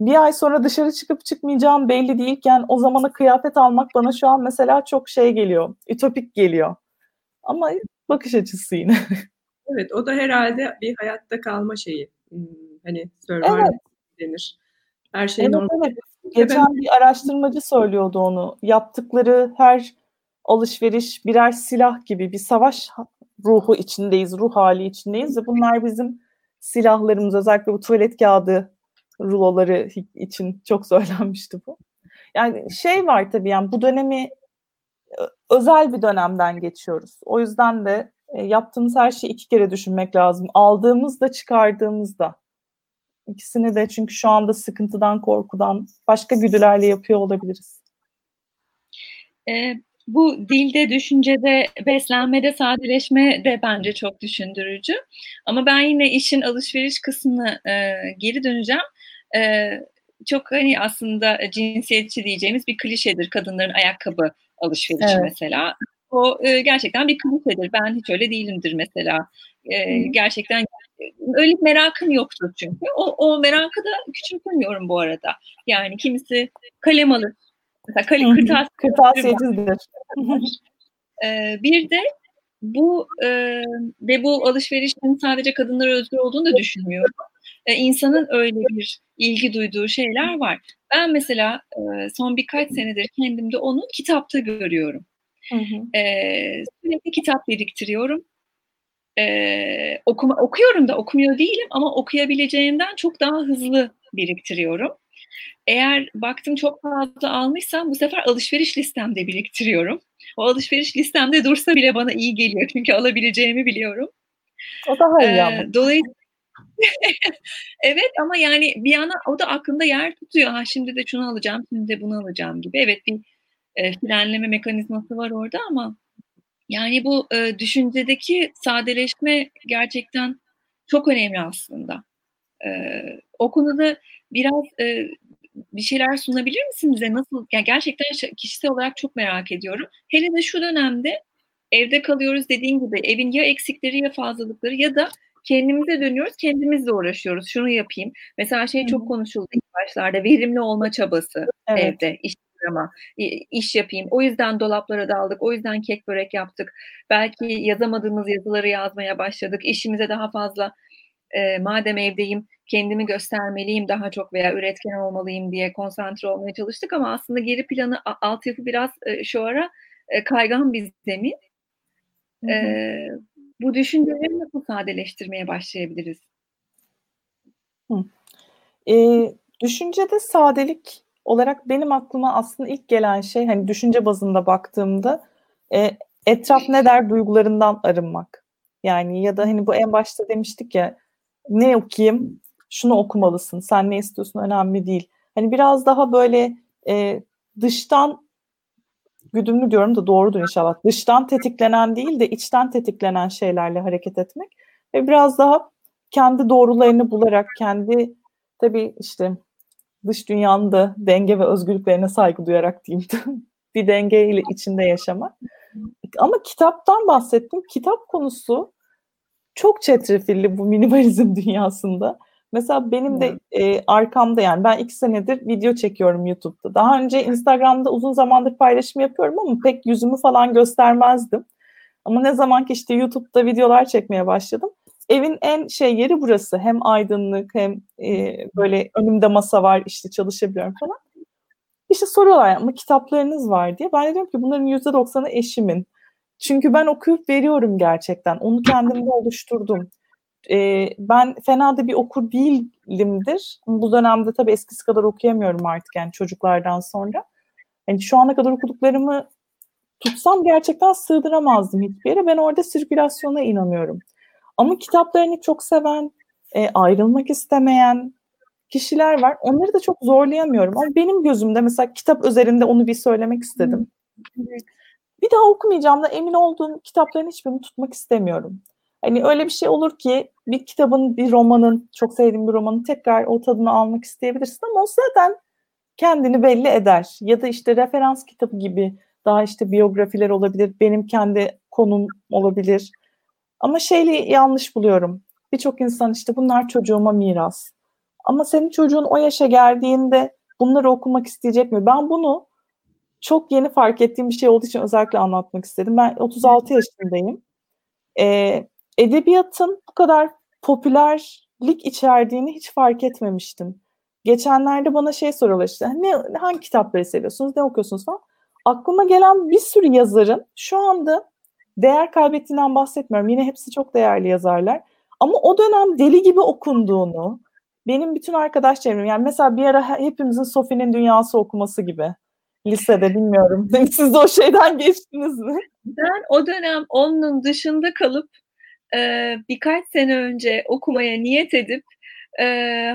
bir ay sonra dışarı çıkıp çıkmayacağım belli değilken o zamana kıyafet almak bana şu an mesela çok şey geliyor. Ütopik geliyor. Ama bakış açısı yine.
Evet o da herhalde bir hayatta kalma şeyi. Hmm, hani survival evet. denir. Her şey
evet,
normal.
Evet. Geçen bir araştırmacı söylüyordu onu. Yaptıkları her alışveriş birer silah gibi bir savaş ruhu içindeyiz, ruh hali içindeyiz ve bunlar bizim silahlarımız özellikle bu tuvalet kağıdı ruloları için çok söylenmişti bu. Yani şey var tabii yani bu dönemi özel bir dönemden geçiyoruz. O yüzden de e, yaptığımız her şeyi iki kere düşünmek lazım. Aldığımızda çıkardığımızda. İkisini de çünkü şu anda sıkıntıdan, korkudan başka güdülerle yapıyor olabiliriz.
E, bu dilde, düşüncede, beslenmede sadeleşme de bence çok düşündürücü. Ama ben yine işin alışveriş kısmına e, geri döneceğim. E, çok hani aslında cinsiyetçi diyeceğimiz bir klişedir kadınların ayakkabı alışverişi evet. mesela. O e, gerçekten bir klişedir. Ben hiç öyle değilimdir mesela. E, gerçekten öyle bir merakım yoktur çünkü. O, o merakı da küçümsemiyorum bu arada. Yani kimisi kalem alır. Mesela kalem kırtasiye.
Kırtasiyecidir.
ee, bir de bu e, ve bu alışverişin sadece kadınlara özgür olduğunu da düşünmüyorum. Ee, insanın öyle bir ilgi duyduğu şeyler var. Ben mesela e, son birkaç senedir kendimde onu kitapta görüyorum. Hı hı. Ee, sürekli kitap biriktiriyorum e, okuma, okuyorum da okumuyor değilim ama okuyabileceğimden çok daha hızlı biriktiriyorum. Eğer baktım çok fazla almışsam bu sefer alışveriş listemde biriktiriyorum. O alışveriş listemde dursa bile bana iyi geliyor çünkü alabileceğimi biliyorum.
O daha iyi ee, ama.
Dolayısıyla evet ama yani bir yana o da aklında yer tutuyor. Ha şimdi de şunu alacağım, şimdi de bunu alacağım gibi. Evet bir e, frenleme mekanizması var orada ama yani bu e, düşüncedeki sadeleşme gerçekten çok önemli aslında. E, o konuda biraz e, bir şeyler sunabilir misin bize? Nasıl? Yani gerçekten kişisel olarak çok merak ediyorum. Hele de şu dönemde evde kalıyoruz dediğin gibi evin ya eksikleri ya fazlalıkları ya da kendimize dönüyoruz, kendimizle uğraşıyoruz. Şunu yapayım. Mesela şey çok konuşuldu ilk başlarda verimli olma çabası evet. evde, iş ama iş yapayım. O yüzden dolaplara daldık. O yüzden kek börek yaptık. Belki yazamadığımız yazıları yazmaya başladık. İşimize daha fazla e, madem evdeyim kendimi göstermeliyim daha çok veya üretken olmalıyım diye konsantre olmaya çalıştık ama aslında geri planı altyapı biraz e, şu ara e, kaygan bir zemin. E, bu düşünceleri nasıl sadeleştirmeye başlayabiliriz?
Hı. E, düşüncede sadelik olarak benim aklıma aslında ilk gelen şey hani düşünce bazında baktığımda e, etraf ne der duygularından arınmak. Yani ya da hani bu en başta demiştik ya ne okuyayım şunu okumalısın sen ne istiyorsun önemli değil. Hani biraz daha böyle e, dıştan güdümlü diyorum da doğrudur inşallah. Dıştan tetiklenen değil de içten tetiklenen şeylerle hareket etmek ve biraz daha kendi doğrularını bularak kendi tabii işte dış dünyanın da denge ve özgürlüklerine saygı duyarak diyeyim bir denge ile içinde yaşamak. Ama kitaptan bahsettim. Kitap konusu çok çetrefilli bu minimalizm dünyasında. Mesela benim de e, arkamda yani ben iki senedir video çekiyorum YouTube'da. Daha önce Instagram'da uzun zamandır paylaşım yapıyorum ama pek yüzümü falan göstermezdim. Ama ne zaman ki işte YouTube'da videolar çekmeye başladım. Evin en şey yeri burası. Hem aydınlık hem e, böyle önümde masa var işte çalışabiliyorum falan. İşte soruyorlar ama kitaplarınız var diye. Ben de diyorum ki bunların yüzde doksanı eşimin. Çünkü ben okuyup veriyorum gerçekten. Onu kendimde oluşturdum. Ee, ben fena da bir okur değilimdir. Bu dönemde tabii eskisi kadar okuyamıyorum artık yani çocuklardan sonra. Yani şu ana kadar okuduklarımı tutsam gerçekten sığdıramazdım hiçbir yere. Ben orada sirkülasyona inanıyorum. Ama kitaplarını çok seven, e, ayrılmak istemeyen kişiler var. Onları da çok zorlayamıyorum. Ama benim gözümde mesela kitap üzerinde onu bir söylemek istedim. Bir daha okumayacağım da emin olduğum kitapların hiçbirini tutmak istemiyorum. Hani öyle bir şey olur ki bir kitabın, bir romanın, çok sevdiğim bir romanın tekrar o tadını almak isteyebilirsin ama o zaten kendini belli eder. Ya da işte referans kitabı gibi daha işte biyografiler olabilir, benim kendi konum olabilir. Ama şeyli yanlış buluyorum. Birçok insan işte bunlar çocuğuma miras. Ama senin çocuğun o yaşa geldiğinde bunları okumak isteyecek mi? Ben bunu çok yeni fark ettiğim bir şey olduğu için özellikle anlatmak istedim. Ben 36 yaşındayım. Ee, edebiyatın bu kadar popülerlik içerdiğini hiç fark etmemiştim. Geçenlerde bana şey soruyorlar işte ne, hangi kitapları seviyorsunuz, ne okuyorsunuz falan. Aklıma gelen bir sürü yazarın şu anda değer kaybettiğinden bahsetmiyorum. Yine hepsi çok değerli yazarlar. Ama o dönem deli gibi okunduğunu, benim bütün arkadaş çevrem yani mesela bir ara hepimizin Sophie'nin Dünyası okuması gibi lisede bilmiyorum. Siz de o şeyden geçtiniz mi?
Ben o dönem onun dışında kalıp e, birkaç sene önce okumaya niyet edip e,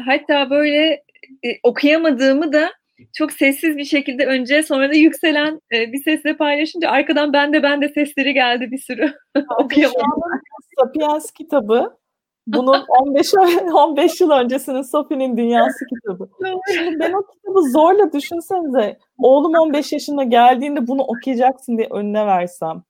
hatta böyle e, okuyamadığımı da çok sessiz bir şekilde önce sonra da yükselen e, bir sesle paylaşınca arkadan ben de ben de sesleri geldi bir sürü. Okuyamadım.
Sapiens kitabı bunun 15 15 yıl öncesinin Sophie'nin Dünyası kitabı. Şimdi ben o kitabı zorla düşünsenize oğlum 15 yaşında geldiğinde bunu okuyacaksın diye önüne versem.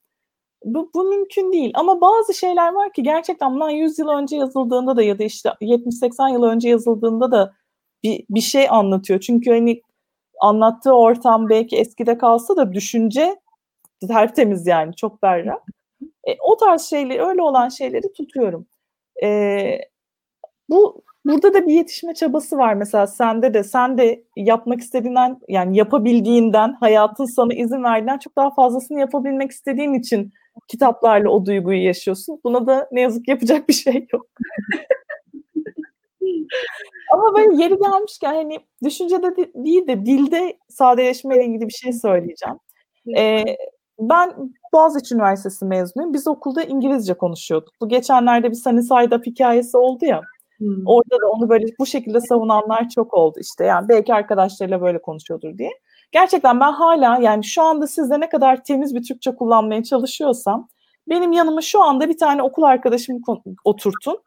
Bu, bu mümkün değil. Ama bazı şeyler var ki gerçekten bundan 100 yıl önce yazıldığında da ya da işte 70-80 yıl önce yazıldığında da bir, bir şey anlatıyor. Çünkü hani anlattığı ortam belki eskide kalsa da düşünce tertemiz yani çok berrak. E, o tarz şeyleri, öyle olan şeyleri tutuyorum. E, bu burada da bir yetişme çabası var mesela sende de sen de yapmak istediğinden yani yapabildiğinden hayatın sana izin verdiğinden çok daha fazlasını yapabilmek istediğin için kitaplarla o duyguyu yaşıyorsun. Buna da ne yazık yapacak bir şey yok. Ama böyle yeri gelmişken hani düşüncede değil de dilde sadeleşmeyle ilgili bir şey söyleyeceğim. Ee, ben Boğaziçi Üniversitesi mezunuyum. Biz okulda İngilizce konuşuyorduk. Bu geçenlerde bir Sunny Side Up hikayesi oldu ya. Hmm. Orada da onu böyle bu şekilde savunanlar çok oldu işte. Yani belki arkadaşlarıyla böyle konuşuyordur diye. Gerçekten ben hala yani şu anda sizde ne kadar temiz bir Türkçe kullanmaya çalışıyorsam benim yanıma şu anda bir tane okul arkadaşımı oturtun.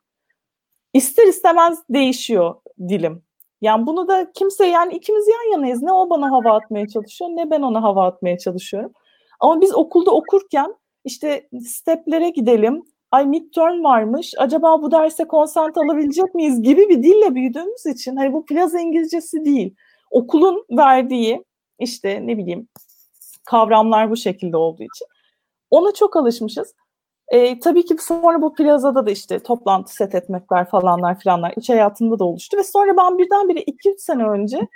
İster istemez değişiyor dilim. Yani bunu da kimse yani ikimiz yan yanayız. Ne o bana hava atmaya çalışıyor ne ben ona hava atmaya çalışıyorum. Ama biz okulda okurken işte steplere gidelim. Ay midterm varmış. Acaba bu derse konsant alabilecek miyiz gibi bir dille büyüdüğümüz için hani bu plaza İngilizcesi değil. Okulun verdiği işte ne bileyim kavramlar bu şekilde olduğu için ona çok alışmışız. E, tabii ki sonra bu plazada da işte toplantı set etmekler falanlar filanlar iç hayatında da oluştu ve sonra ben birdenbire 2-3 sene önce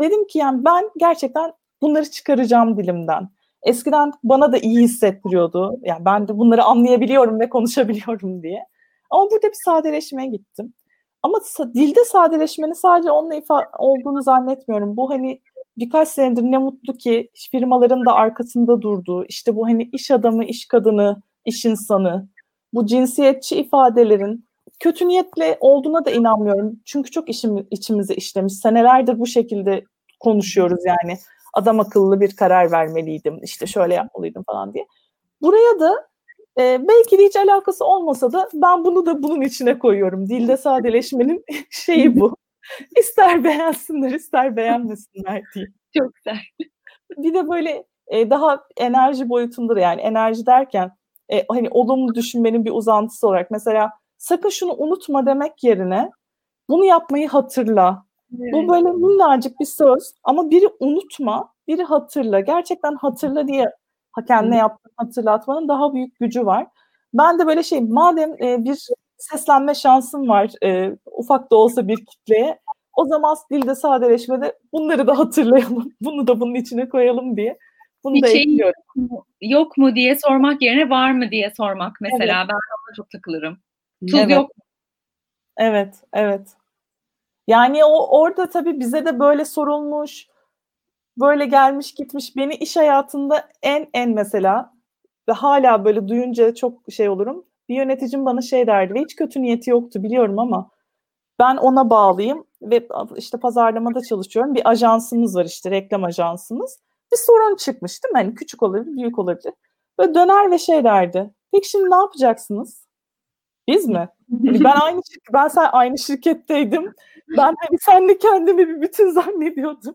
dedim ki yani ben gerçekten bunları çıkaracağım dilimden. Eskiden bana da iyi hissettiriyordu. Yani ben de bunları anlayabiliyorum ve konuşabiliyorum diye. Ama burada bir sadeleşmeye gittim. Ama dilde sadeleşmenin sadece onunla ifade olduğunu zannetmiyorum. Bu hani birkaç senedir ne mutlu ki firmaların da arkasında durduğu, işte bu hani iş adamı, iş kadını, iş insanı, bu cinsiyetçi ifadelerin kötü niyetle olduğuna da inanmıyorum. Çünkü çok işim, içimize işlemiş. Senelerdir bu şekilde konuşuyoruz yani. Adam akıllı bir karar vermeliydim, işte şöyle yapmalıydım falan diye. Buraya da e, belki de hiç alakası olmasa da ben bunu da bunun içine koyuyorum. Dilde sadeleşmenin şeyi bu. İster beğensinler, ister beğenmesinler diye.
Çok güzel.
Bir de böyle e, daha enerji boyutunda da yani enerji derken e, hani olumlu düşünmenin bir uzantısı olarak mesela sakın şunu unutma demek yerine bunu yapmayı hatırla. Evet. Bu böyle minnacık bir söz ama biri unutma, biri hatırla. Gerçekten hatırla diye kendine yaptığın hatırlatmanın daha büyük gücü var. Ben de böyle şey madem e, bir seslenme şansım var e, ufak da olsa bir kitleye. O zaman dilde sadeleşmede bunları da hatırlayalım. Bunu da bunun içine koyalım diye. Bunu
bir
da
şey
ekliyorum.
Yok mu diye sormak yerine var mı diye sormak mesela. Evet. Ben ona çok takılırım. Tuz
evet.
yok mu?
Evet, evet. Yani o orada tabii bize de böyle sorulmuş, böyle gelmiş gitmiş. Beni iş hayatında en en mesela ve hala böyle duyunca çok şey olurum. Bir yöneticim bana şey derdi ve hiç kötü niyeti yoktu biliyorum ama ben ona bağlıyım ve işte pazarlamada çalışıyorum. Bir ajansımız var işte reklam ajansımız. Bir sorun çıkmış değil mi? Hani küçük olabilir, büyük olabilir. Ve döner ve şey derdi. Peki şimdi ne yapacaksınız? Biz mi? Yani ben aynı ben sen aynı şirketteydim. Ben hani senle kendimi bir bütün zannediyordum.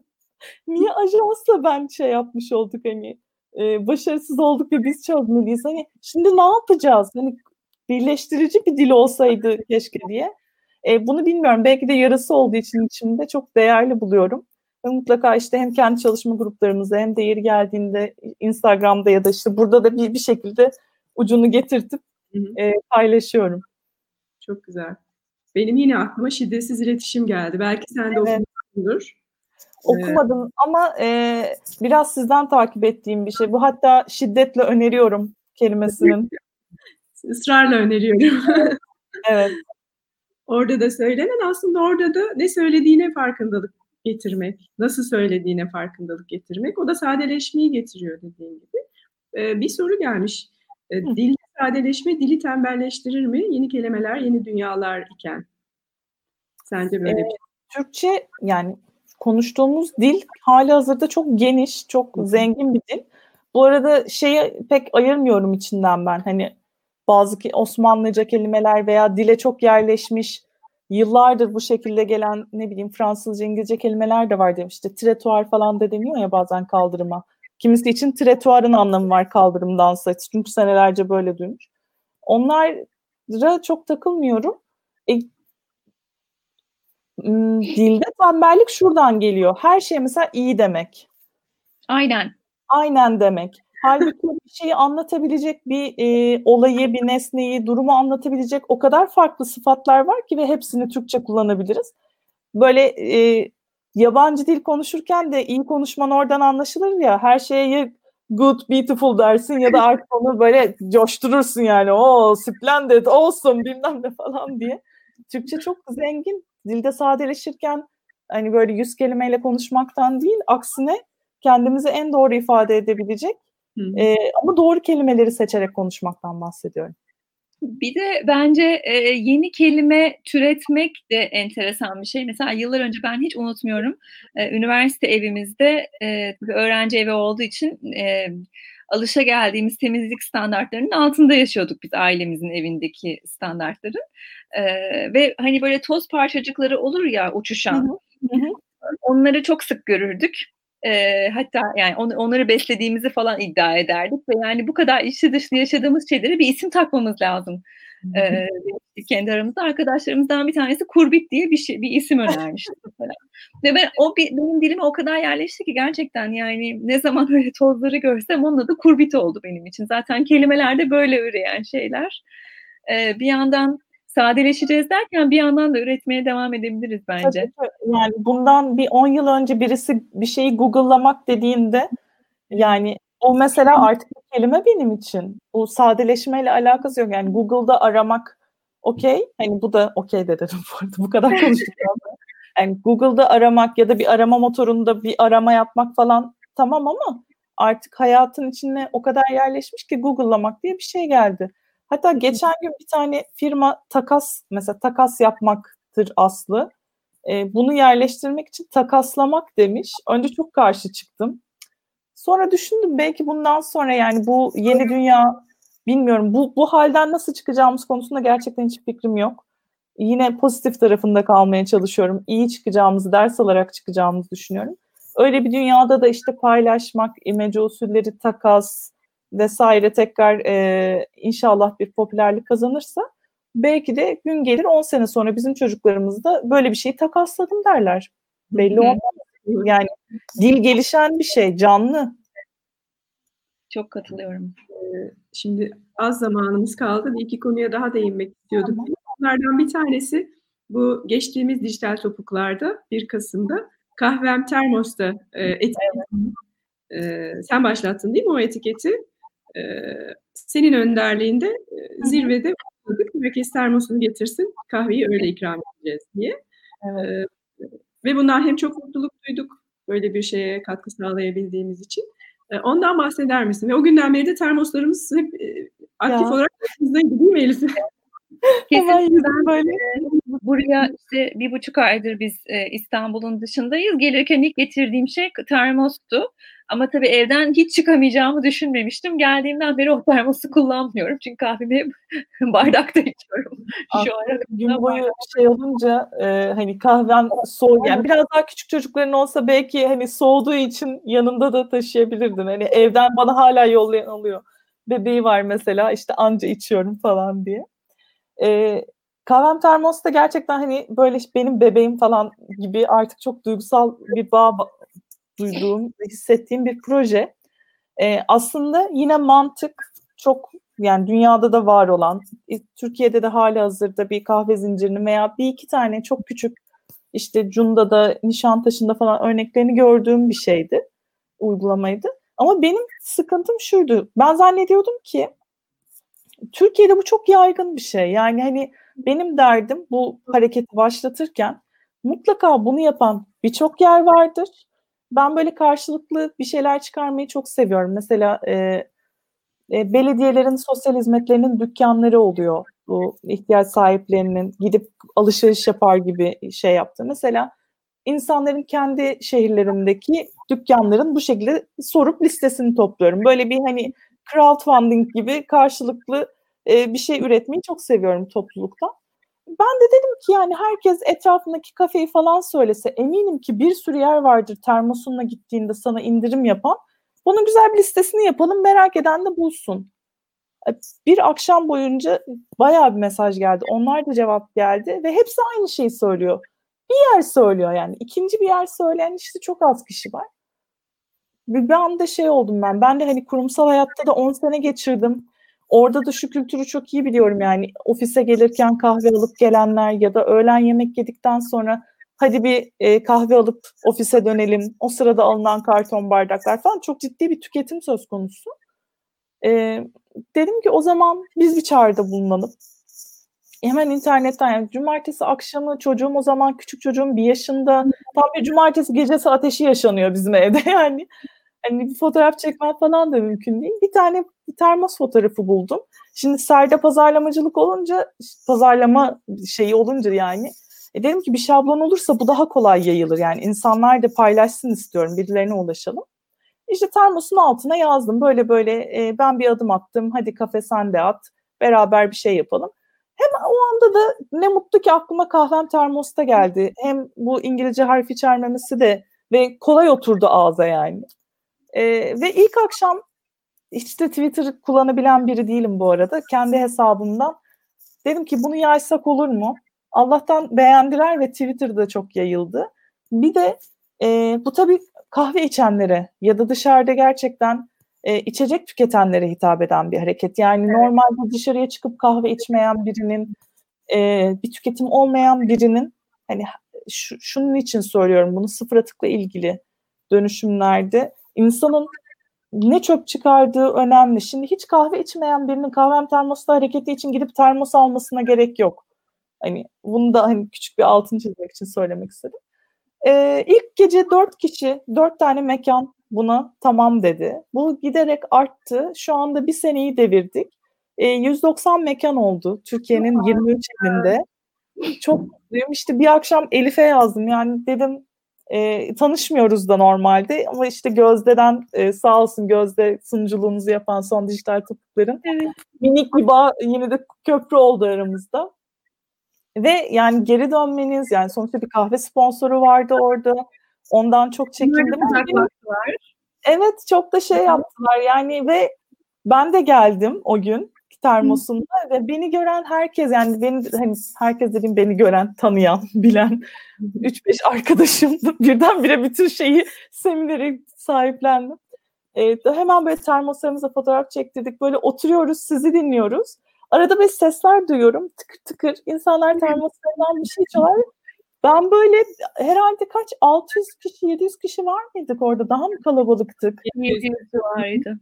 Niye ajansla ben şey yapmış olduk hani e, başarısız olduk ve biz çözmeliyiz. Hani şimdi ne yapacağız? Hani birleştirici bir dil olsaydı keşke diye. E, bunu bilmiyorum. Belki de yarısı olduğu için içimde çok değerli buluyorum. Ve mutlaka işte hem kendi çalışma gruplarımızda hem de yeri geldiğinde Instagram'da ya da işte burada da bir, bir şekilde ucunu getirtip e, paylaşıyorum.
Çok güzel. Benim yine aklıma şiddetsiz iletişim geldi. Belki sen de evet. okumuşsundur.
Okumadım ee, ama e, biraz sizden takip ettiğim bir şey. Bu hatta şiddetle öneriyorum kelimesinin.
Israrla öneriyorum.
evet.
Orada da söylenen aslında orada da ne söylediğine farkındalık getirmek, nasıl söylediğine farkındalık getirmek. O da sadeleşmeyi getiriyor dediğim gibi. Ee, bir soru gelmiş. Ee, dil sadeleşme dili tembelleştirir mi? Yeni kelimeler, yeni dünyalar iken. Sence böyle ee,
bir Türkçe yani konuştuğumuz dil hali hazırda çok geniş, çok zengin bir dil. Bu arada şeyi pek ayırmıyorum içinden ben. Hani bazı Osmanlıca kelimeler veya dile çok yerleşmiş yıllardır bu şekilde gelen ne bileyim Fransızca, İngilizce kelimeler de var demişti. Tretuar falan da deniyor ya bazen kaldırıma. Kimisi için tretuarın anlamı var kaldırımdansa. Çünkü senelerce böyle duymuş. Onlara çok takılmıyorum. E, dilde tembellik şuradan geliyor. Her şey mesela iyi demek.
Aynen.
Aynen demek. Halbuki bir şeyi anlatabilecek bir e, olayı, bir nesneyi, durumu anlatabilecek o kadar farklı sıfatlar var ki ve hepsini Türkçe kullanabiliriz. Böyle e, yabancı dil konuşurken de iyi konuşman oradan anlaşılır ya. Her şeye good, beautiful dersin ya da artık onu böyle coşturursun yani. O splendid, awesome bilmem ne falan diye. Türkçe çok zengin. Dilde sadeleşirken hani böyle yüz kelimeyle konuşmaktan değil, aksine kendimizi en doğru ifade edebilecek e, ama doğru kelimeleri seçerek konuşmaktan bahsediyorum.
Bir de bence e, yeni kelime türetmek de enteresan bir şey. Mesela yıllar önce ben hiç unutmuyorum. E, üniversite evimizde e, öğrenci evi olduğu için e, alışa geldiğimiz temizlik standartlarının altında yaşıyorduk biz ailemizin evindeki standartların. E, ve hani böyle toz parçacıkları olur ya uçuşan. Hı hı. Onları çok sık görürdük. E, hatta yani on, onları beslediğimizi falan iddia ederdik ve yani bu kadar içi dışlı yaşadığımız şeylere bir isim takmamız lazım. Ee, kendi aramızda arkadaşlarımızdan bir tanesi kurbit diye bir şey bir isim önermişti mesela. Ve ben o bir, benim dilime o kadar yerleşti ki gerçekten yani ne zaman öyle tozları görsem onun adı kurbit oldu benim için. Zaten kelimelerde böyle üreyen şeyler. Ee, bir yandan sadeleşeceğiz derken bir yandan da üretmeye devam edebiliriz bence.
Tabii, yani bundan bir 10 yıl önce birisi bir şeyi Google'lamak dediğinde yani o mesela artık bir kelime benim için. Bu sadeleşmeyle alakası yok. Yani Google'da aramak okey. Hani bu da okey de dedim bu arada. Bu kadar konuştuk. yani Google'da aramak ya da bir arama motorunda bir arama yapmak falan tamam ama artık hayatın içine o kadar yerleşmiş ki Google'lamak diye bir şey geldi. Hatta geçen gün bir tane firma takas mesela takas yapmaktır aslı. E, bunu yerleştirmek için takaslamak demiş. Önce çok karşı çıktım. Sonra düşündüm belki bundan sonra yani bu yeni dünya bilmiyorum bu bu halden nasıl çıkacağımız konusunda gerçekten hiç fikrim yok. Yine pozitif tarafında kalmaya çalışıyorum. İyi çıkacağımızı, ders alarak çıkacağımızı düşünüyorum. Öyle bir dünyada da işte paylaşmak, imece usulleri takas, vesaire tekrar e, inşallah bir popülerlik kazanırsa belki de gün gelir 10 sene sonra bizim çocuklarımız da böyle bir şeyi takasladım derler. Belli olmaz. Yani dil gelişen bir şey, canlı.
Çok katılıyorum.
Şimdi az zamanımız kaldı. Bir iki konuya daha değinmek istiyorduk. Bunlardan bir tanesi bu geçtiğimiz dijital topuklarda 1 Kasım'da kahvem termosta e, etiketi e, sen başlattın değil mi o etiketi? E, senin önderliğinde e, zirvede başladık. Herkes termosunu getirsin, kahveyi öyle ikram edeceğiz diye. Evet. E, ve bundan hem çok mutluluk duyduk böyle bir şeye katkı sağlayabildiğimiz için. E, ondan bahseder misin? Ve o günden beri de termoslarımız hep e, aktif ya. olarak aklımızdaydı değil mi Elif?
Kesinlikle ben böyle buraya işte bir buçuk aydır biz e, İstanbul'un dışındayız. Gelirken ilk getirdiğim şey termostu. Ama tabii evden hiç çıkamayacağımı düşünmemiştim. Geldiğimden beri o termosu kullanmıyorum. Çünkü kahvemi hep bardakta içiyorum.
Şu gün boyu şey olunca e, hani kahven soğuk yani biraz daha küçük çocukların olsa belki hani soğuduğu için yanında da taşıyabilirdin. Hani evden bana hala yollayan oluyor. Bebeği var mesela işte anca içiyorum falan diye. E, kahvem termosta gerçekten hani böyle benim bebeğim falan gibi artık çok duygusal bir bağ duyduğum, hissettiğim bir proje. E, aslında yine mantık çok yani dünyada da var olan, Türkiye'de de hali hazırda bir kahve zincirini veya bir iki tane çok küçük işte Cunda'da, Nişantaşı'nda falan örneklerini gördüğüm bir şeydi, uygulamaydı. Ama benim sıkıntım şuydu. Ben zannediyordum ki Türkiye'de bu çok yaygın bir şey. Yani hani benim derdim bu hareketi başlatırken mutlaka bunu yapan birçok yer vardır ben böyle karşılıklı bir şeyler çıkarmayı çok seviyorum. Mesela e, e, belediyelerin sosyal hizmetlerinin dükkanları oluyor. Bu ihtiyaç sahiplerinin gidip alışveriş yapar gibi şey yaptı. Mesela insanların kendi şehirlerindeki dükkanların bu şekilde sorup listesini topluyorum. Böyle bir hani crowdfunding gibi karşılıklı e, bir şey üretmeyi çok seviyorum toplulukta ben de dedim ki yani herkes etrafındaki kafeyi falan söylese eminim ki bir sürü yer vardır termosunla gittiğinde sana indirim yapan. Bunun güzel bir listesini yapalım merak eden de bulsun. E, bir akşam boyunca bayağı bir mesaj geldi. Onlar da cevap geldi ve hepsi aynı şeyi söylüyor. Bir yer söylüyor yani. ikinci bir yer söyleyen işte çok az kişi var. Bir de şey oldum ben. Ben de hani kurumsal hayatta da 10 sene geçirdim. Orada da şu kültürü çok iyi biliyorum yani ofise gelirken kahve alıp gelenler ya da öğlen yemek yedikten sonra hadi bir e, kahve alıp ofise dönelim. O sırada alınan karton bardaklar falan çok ciddi bir tüketim söz konusu. E, dedim ki o zaman biz bir çağrıda bulunalım. Hemen internetten yani cumartesi akşamı çocuğum o zaman küçük çocuğum bir yaşında tam bir cumartesi gecesi ateşi yaşanıyor bizim evde yani. Hani bir fotoğraf çekmek falan da mümkün değil. Bir tane bir termos fotoğrafı buldum. Şimdi serde pazarlamacılık olunca, pazarlama şeyi olunca yani e dedim ki bir şablon olursa bu daha kolay yayılır. Yani insanlar da paylaşsın istiyorum, birilerine ulaşalım. İşte termosun altına yazdım. Böyle böyle e, ben bir adım attım. Hadi kafe sen de at. Beraber bir şey yapalım. Hemen o anda da ne mutlu ki aklıma kahvem termosta geldi. Hem bu İngilizce harf içermemesi de ve kolay oturdu ağza yani. E, ve ilk akşam işte Twitter kullanabilen biri değilim bu arada. Kendi hesabımdan dedim ki bunu yaysak olur mu? Allah'tan beğendiler ve Twitter'da çok yayıldı. Bir de e, bu tabii kahve içenlere ya da dışarıda gerçekten e, içecek tüketenlere hitap eden bir hareket. Yani evet. normalde dışarıya çıkıp kahve içmeyen birinin, e, bir tüketim olmayan birinin hani şu, şunun için söylüyorum bunu sıfır atıkla ilgili dönüşümlerde insanın ne çöp çıkardığı önemli. Şimdi hiç kahve içmeyen birinin kahvem termosta hareketi için gidip termos almasına gerek yok. Hani bunu da hani küçük bir altın çizmek için söylemek istedim. Ee, ilk gece dört kişi, dört tane mekan buna tamam dedi. Bu giderek arttı. Şu anda bir seneyi devirdik. Ee, 190 mekan oldu Türkiye'nin 23 ilinde. Çok mutluyum. İşte bir akşam Elif'e yazdım. Yani dedim e, tanışmıyoruz da normalde ama işte Gözde'den e, sağ olsun Gözde sunuculuğumuzu yapan son dijital topukların evet. minik bir bağ yine de köprü oldu aramızda. Ve yani geri dönmeniz yani sonuçta bir kahve sponsoru vardı orada. Ondan çok çekindim. Evet çok da şey yaptılar yani ve ben de geldim o gün termosunda Hı. ve beni gören herkes yani beni hani herkes dediğim beni gören, tanıyan, bilen 3-5 arkadaşım birdenbire bütün şeyi semineri sahiplendim. Ee, hemen böyle termoslarımıza fotoğraf çektirdik. Böyle oturuyoruz, sizi dinliyoruz. arada bir sesler duyuyorum. Tıkır tıkır. İnsanlar termoslarından bir şey içiyorlar. Ben böyle herhalde kaç 600 kişi 700 kişi var mıydık orada? Daha mı kalabalıktık?
700 vardı.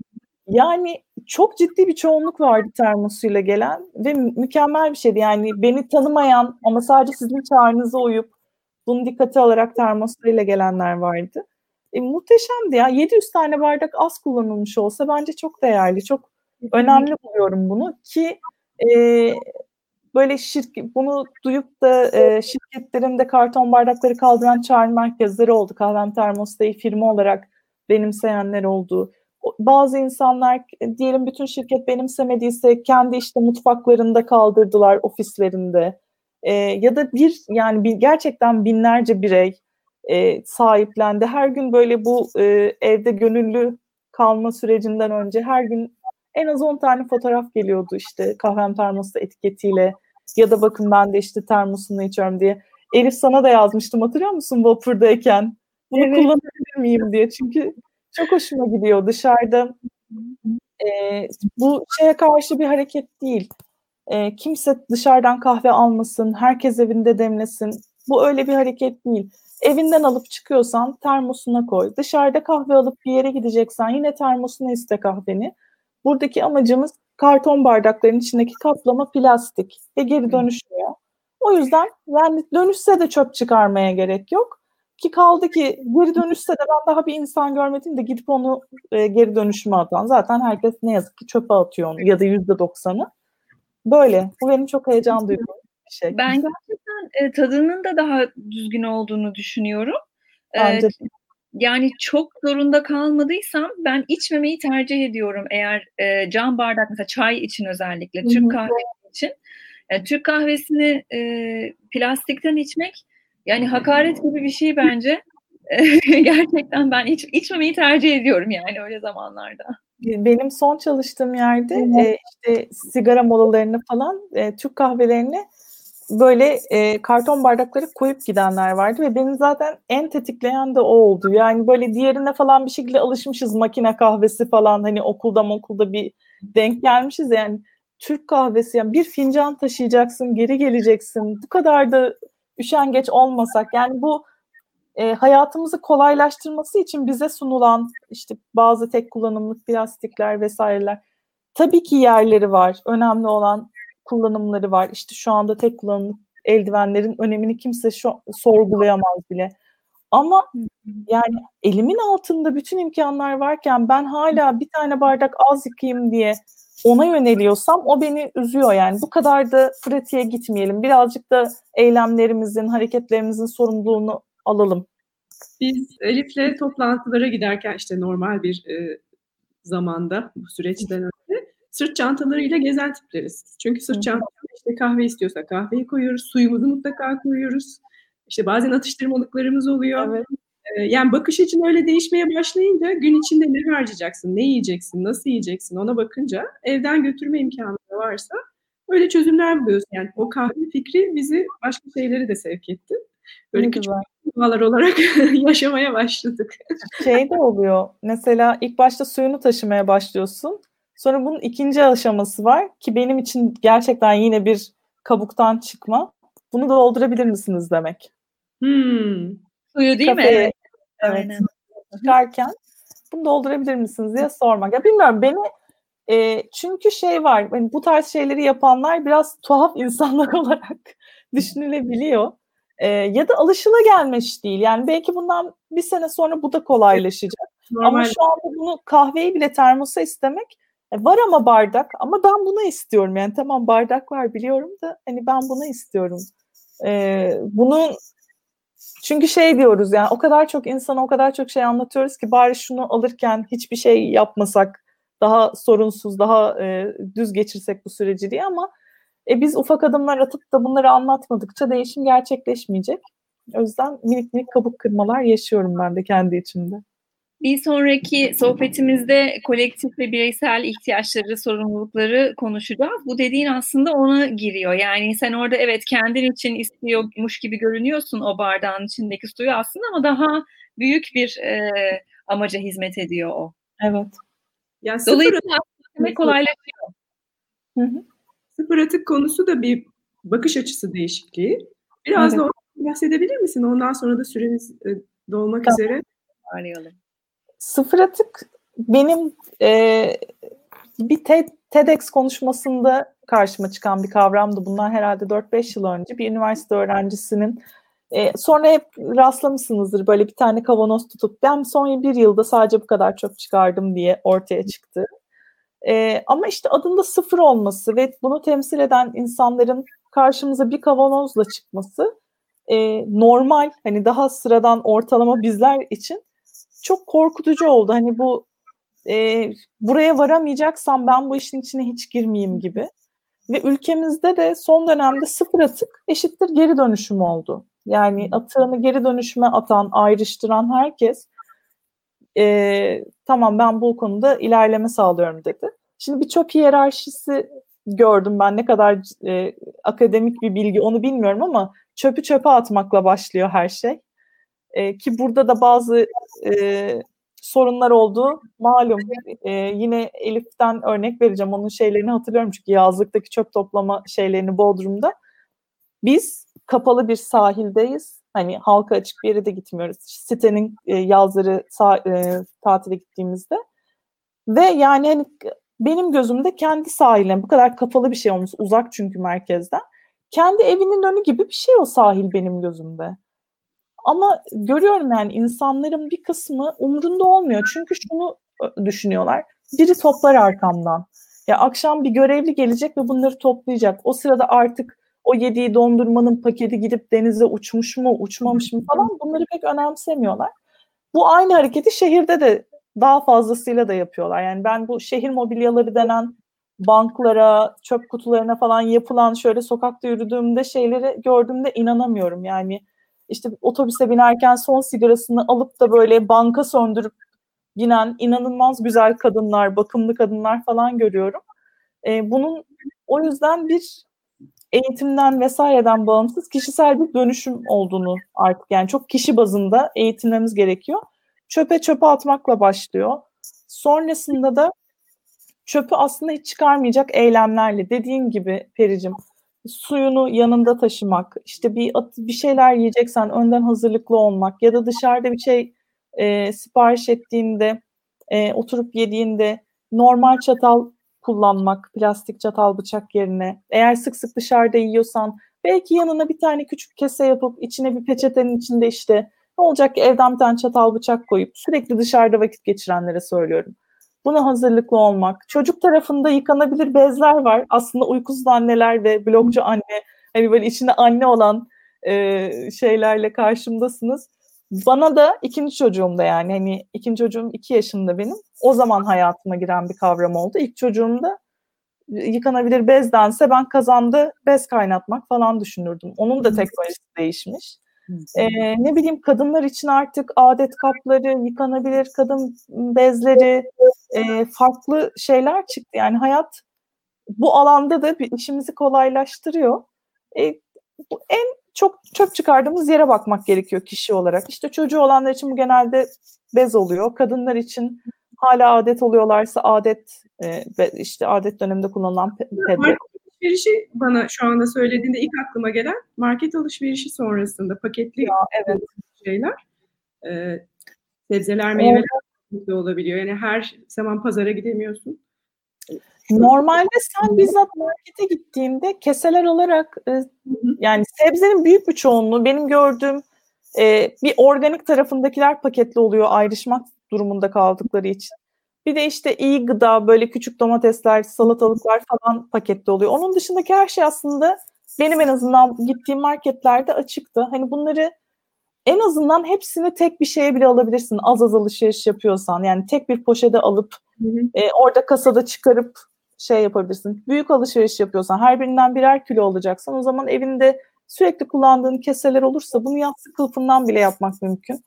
Yani çok ciddi bir çoğunluk vardı termosuyla gelen ve mükemmel bir şeydi. Yani beni tanımayan ama sadece sizin çağrınıza uyup bunu dikkate alarak termoslarıyla gelenler vardı. E, muhteşemdi ya. 700 tane bardak az kullanılmış olsa bence çok değerli. Çok önemli buluyorum bunu ki e, böyle şirket bunu duyup da e, şirketlerin de karton bardakları kaldıran çağrı merkezleri oldu. Kahvem Termos'tayı firma olarak benimseyenler oldu. Bazı insanlar diyelim bütün şirket benimsemediyse kendi işte mutfaklarında kaldırdılar ofislerinde. E, ya da bir yani bir, gerçekten binlerce birey e, sahiplendi. Her gün böyle bu e, evde gönüllü kalma sürecinden önce her gün en az 10 tane fotoğraf geliyordu işte kahvem termosu etiketiyle ya da bakın ben de işte termosunu içiyorum diye. Elif sana da yazmıştım hatırlıyor musun vapurdayken? Bunu evet. kullanabilir miyim diye. Çünkü çok hoşuma gidiyor dışarıda. E, bu şeye karşı bir hareket değil. E, kimse dışarıdan kahve almasın, herkes evinde demlesin. Bu öyle bir hareket değil. Evinden alıp çıkıyorsan termosuna koy. Dışarıda kahve alıp bir yere gideceksen yine termosuna iste kahveni. Buradaki amacımız karton bardakların içindeki kaplama plastik ve geri dönüşmüyor. O yüzden yani dönüşse de çöp çıkarmaya gerek yok. Ki kaldı ki geri dönüşse de ben daha bir insan görmedim de gidip onu e, geri dönüşüme atan. Zaten herkes ne yazık ki çöpe atıyor onu ya da yüzde doksanı. Böyle. Bu benim çok heyecan duyduğum bir şey.
Ben gerçekten e, tadının da daha düzgün olduğunu düşünüyorum.
E, Bence
e, yani çok zorunda kalmadıysam ben içmemeyi tercih ediyorum eğer e, cam bardak mesela çay için özellikle Türk kahvesi için. Yani Türk kahvesini e, plastikten içmek yani hakaret gibi bir şey bence. Gerçekten ben iç, içmemeyi tercih ediyorum yani öyle zamanlarda.
Benim son çalıştığım yerde e, işte sigara molalarını falan e, Türk kahvelerini böyle e, karton bardakları koyup gidenler vardı ve beni zaten en tetikleyen de o oldu. Yani böyle diğerine falan bir şekilde alışmışız makine kahvesi falan hani okulda okulda bir denk gelmişiz yani Türk kahvesi yani bir fincan taşıyacaksın geri geleceksin bu kadar da üşengeç olmasak yani bu e, hayatımızı kolaylaştırması için bize sunulan işte bazı tek kullanımlık plastikler vesaireler tabii ki yerleri var önemli olan kullanımları var. İşte şu anda tek kullanımlık eldivenlerin önemini kimse şu, sorgulayamaz bile. Ama yani elimin altında bütün imkanlar varken ben hala bir tane bardak az yıkayayım diye ona yöneliyorsam o beni üzüyor yani. Bu kadar da pratiğe gitmeyelim. Birazcık da eylemlerimizin, hareketlerimizin sorumluluğunu alalım.
Biz Elif'le toplantılara giderken işte normal bir e, zamanda bu süreçten önce sırt çantalarıyla gezen tipleriz. Çünkü sırt çantalarında işte kahve istiyorsa kahveyi koyuyoruz, suyumuzu mutlaka koyuyoruz. İşte bazen atıştırmalıklarımız oluyor. Evet. Yani bakış için öyle değişmeye başlayınca gün içinde ne harcayacaksın, ne yiyeceksin, nasıl yiyeceksin ona bakınca evden götürme imkanı varsa öyle çözümler buluyoruz. Yani o kahve fikri bizi başka şeyleri de sevk etti. Böyle ne küçük dualar olarak yaşamaya başladık.
Şey de oluyor. Mesela ilk başta suyunu taşımaya başlıyorsun. Sonra bunun ikinci aşaması var ki benim için gerçekten yine bir kabuktan çıkma. Bunu doldurabilir misiniz demek.
Hmm.
Suyu değil Kafeye, mi? Evet.
evet. Çıkarken bunu doldurabilir misiniz diye sormak. Ya bilmiyorum beni e, çünkü şey var yani bu tarz şeyleri yapanlar biraz tuhaf insanlar olarak düşünülebiliyor. E, ya da alışıla gelmiş değil. Yani belki bundan bir sene sonra bu da kolaylaşacak. Normal. Ama şu anda bunu kahveyi bile termosa istemek e, var ama bardak ama ben bunu istiyorum yani tamam bardak var biliyorum da hani ben bunu istiyorum. Ee, bunun çünkü şey diyoruz yani o kadar çok insana o kadar çok şey anlatıyoruz ki bari şunu alırken hiçbir şey yapmasak daha sorunsuz daha e, düz geçirsek bu süreci diye ama e, biz ufak adımlar atıp da bunları anlatmadıkça değişim gerçekleşmeyecek. O yüzden minik minik kabuk kırmalar yaşıyorum ben de kendi içimde.
Bir sonraki sohbetimizde kolektif ve bireysel ihtiyaçları, sorumlulukları konuşacağız. Bu dediğin aslında ona giriyor. Yani sen orada evet kendin için istiyormuş gibi görünüyorsun o bardağın içindeki suyu aslında ama daha büyük bir e, amaca hizmet ediyor o.
Evet.
Yani Dolayısıyla aslında kolaylaşıyor.
Hı hı. sıfır atık konusu da bir bakış açısı değişikliği. Biraz evet. da bahsedebilir misin? Ondan sonra da süremiz e, dolmak tamam. üzere.
Arayalım.
Sıfır atık benim e, bir TED, TEDx konuşmasında karşıma çıkan bir kavramdı. Bundan herhalde 4-5 yıl önce bir üniversite öğrencisinin e, sonra hep rastlamışsınızdır böyle bir tane kavanoz tutup ben son bir yılda sadece bu kadar çöp çıkardım diye ortaya çıktı. E, ama işte adında sıfır olması ve bunu temsil eden insanların karşımıza bir kavanozla çıkması e, normal hani daha sıradan ortalama bizler için çok korkutucu oldu. Hani bu e, buraya varamayacaksam ben bu işin içine hiç girmeyeyim gibi. Ve ülkemizde de son dönemde sıfır atık eşittir geri dönüşüm oldu. Yani atığını geri dönüşüme atan, ayrıştıran herkes e, tamam ben bu konuda ilerleme sağlıyorum dedi. Şimdi bir çöp hiyerarşisi gördüm ben ne kadar e, akademik bir bilgi onu bilmiyorum ama çöpü çöpe atmakla başlıyor her şey. E, ki burada da bazı e, sorunlar oldu. Malum e, yine Elif'ten örnek vereceğim. Onun şeylerini hatırlıyorum çünkü yazlıktaki çöp toplama şeylerini Bodrum'da. Biz kapalı bir sahildeyiz. Hani halka açık bir yere de gitmiyoruz. Sitenin e, yazları e, tatile gittiğimizde. Ve yani hani benim gözümde kendi sahilim bu kadar kapalı bir şey olmuş. Uzak çünkü merkezden. Kendi evinin önü gibi bir şey o sahil benim gözümde. Ama görüyorum yani insanların bir kısmı umrunda olmuyor. Çünkü şunu düşünüyorlar. Biri toplar arkamdan. Ya akşam bir görevli gelecek ve bunları toplayacak. O sırada artık o yediği dondurmanın paketi gidip denize uçmuş mu, uçmamış mı falan bunları pek önemsemiyorlar. Bu aynı hareketi şehirde de daha fazlasıyla da yapıyorlar. Yani ben bu şehir mobilyaları denen banklara, çöp kutularına falan yapılan şöyle sokakta yürüdüğümde şeyleri gördüğümde inanamıyorum. Yani işte otobüse binerken son sigarasını alıp da böyle banka söndürüp binen inanılmaz güzel kadınlar, bakımlı kadınlar falan görüyorum. E, bunun o yüzden bir eğitimden vesaireden bağımsız kişisel bir dönüşüm olduğunu artık yani çok kişi bazında eğitimlerimiz gerekiyor. Çöpe çöpe atmakla başlıyor. Sonrasında da çöpü aslında hiç çıkarmayacak eylemlerle dediğin gibi Pericim suyunu yanında taşımak, işte bir bir şeyler yiyeceksen önden hazırlıklı olmak ya da dışarıda bir şey e, sipariş ettiğinde e, oturup yediğinde normal çatal kullanmak, plastik çatal bıçak yerine. Eğer sık sık dışarıda yiyorsan belki yanına bir tane küçük kese yapıp içine bir peçetenin içinde işte ne olacak ki evden bir tane çatal bıçak koyup sürekli dışarıda vakit geçirenlere söylüyorum. Buna hazırlıklı olmak. Çocuk tarafında yıkanabilir bezler var. Aslında uykusuz anneler ve blogcu anne hani böyle içinde anne olan e, şeylerle karşımdasınız. Bana da ikinci çocuğum da yani hani ikinci çocuğum iki yaşında benim. O zaman hayatıma giren bir kavram oldu. İlk çocuğumda yıkanabilir bezdense ben kazandı bez kaynatmak falan düşünürdüm. Onun da teknolojisi değişmiş. Ee, ne bileyim kadınlar için artık adet kapları, yıkanabilir kadın bezleri, e, farklı şeyler çıktı. Yani hayat bu alanda da bir işimizi kolaylaştırıyor. E, en çok çöp çıkardığımız yere bakmak gerekiyor kişi olarak. İşte çocuğu olanlar için bu genelde bez oluyor. Kadınlar için hala adet oluyorlarsa adet e, işte adet döneminde kullanılan
pedler. Alışverişi bana şu anda söylediğinde ilk aklıma gelen market alışverişi sonrasında paketli ya, evet. şeyler. E, sebzeler, meyveler evet. de olabiliyor. Yani her zaman pazara gidemiyorsun.
Normalde sen bizzat markete gittiğinde keseler olarak e, yani sebzenin büyük bir çoğunluğu benim gördüğüm e, bir organik tarafındakiler paketli oluyor ayrışmak durumunda kaldıkları için. Bir de işte iyi gıda böyle küçük domatesler, salatalıklar falan paketli oluyor. Onun dışındaki her şey aslında benim en azından gittiğim marketlerde açıktı. Hani bunları en azından hepsini tek bir şeye bile alabilirsin. Az az alışveriş yapıyorsan. Yani tek bir poşete alıp hı hı. E, orada kasada çıkarıp şey yapabilirsin. Büyük alışveriş yapıyorsan her birinden birer kilo alacaksan o zaman evinde sürekli kullandığın keseler olursa bunu yastık kılıfından bile yapmak mümkün.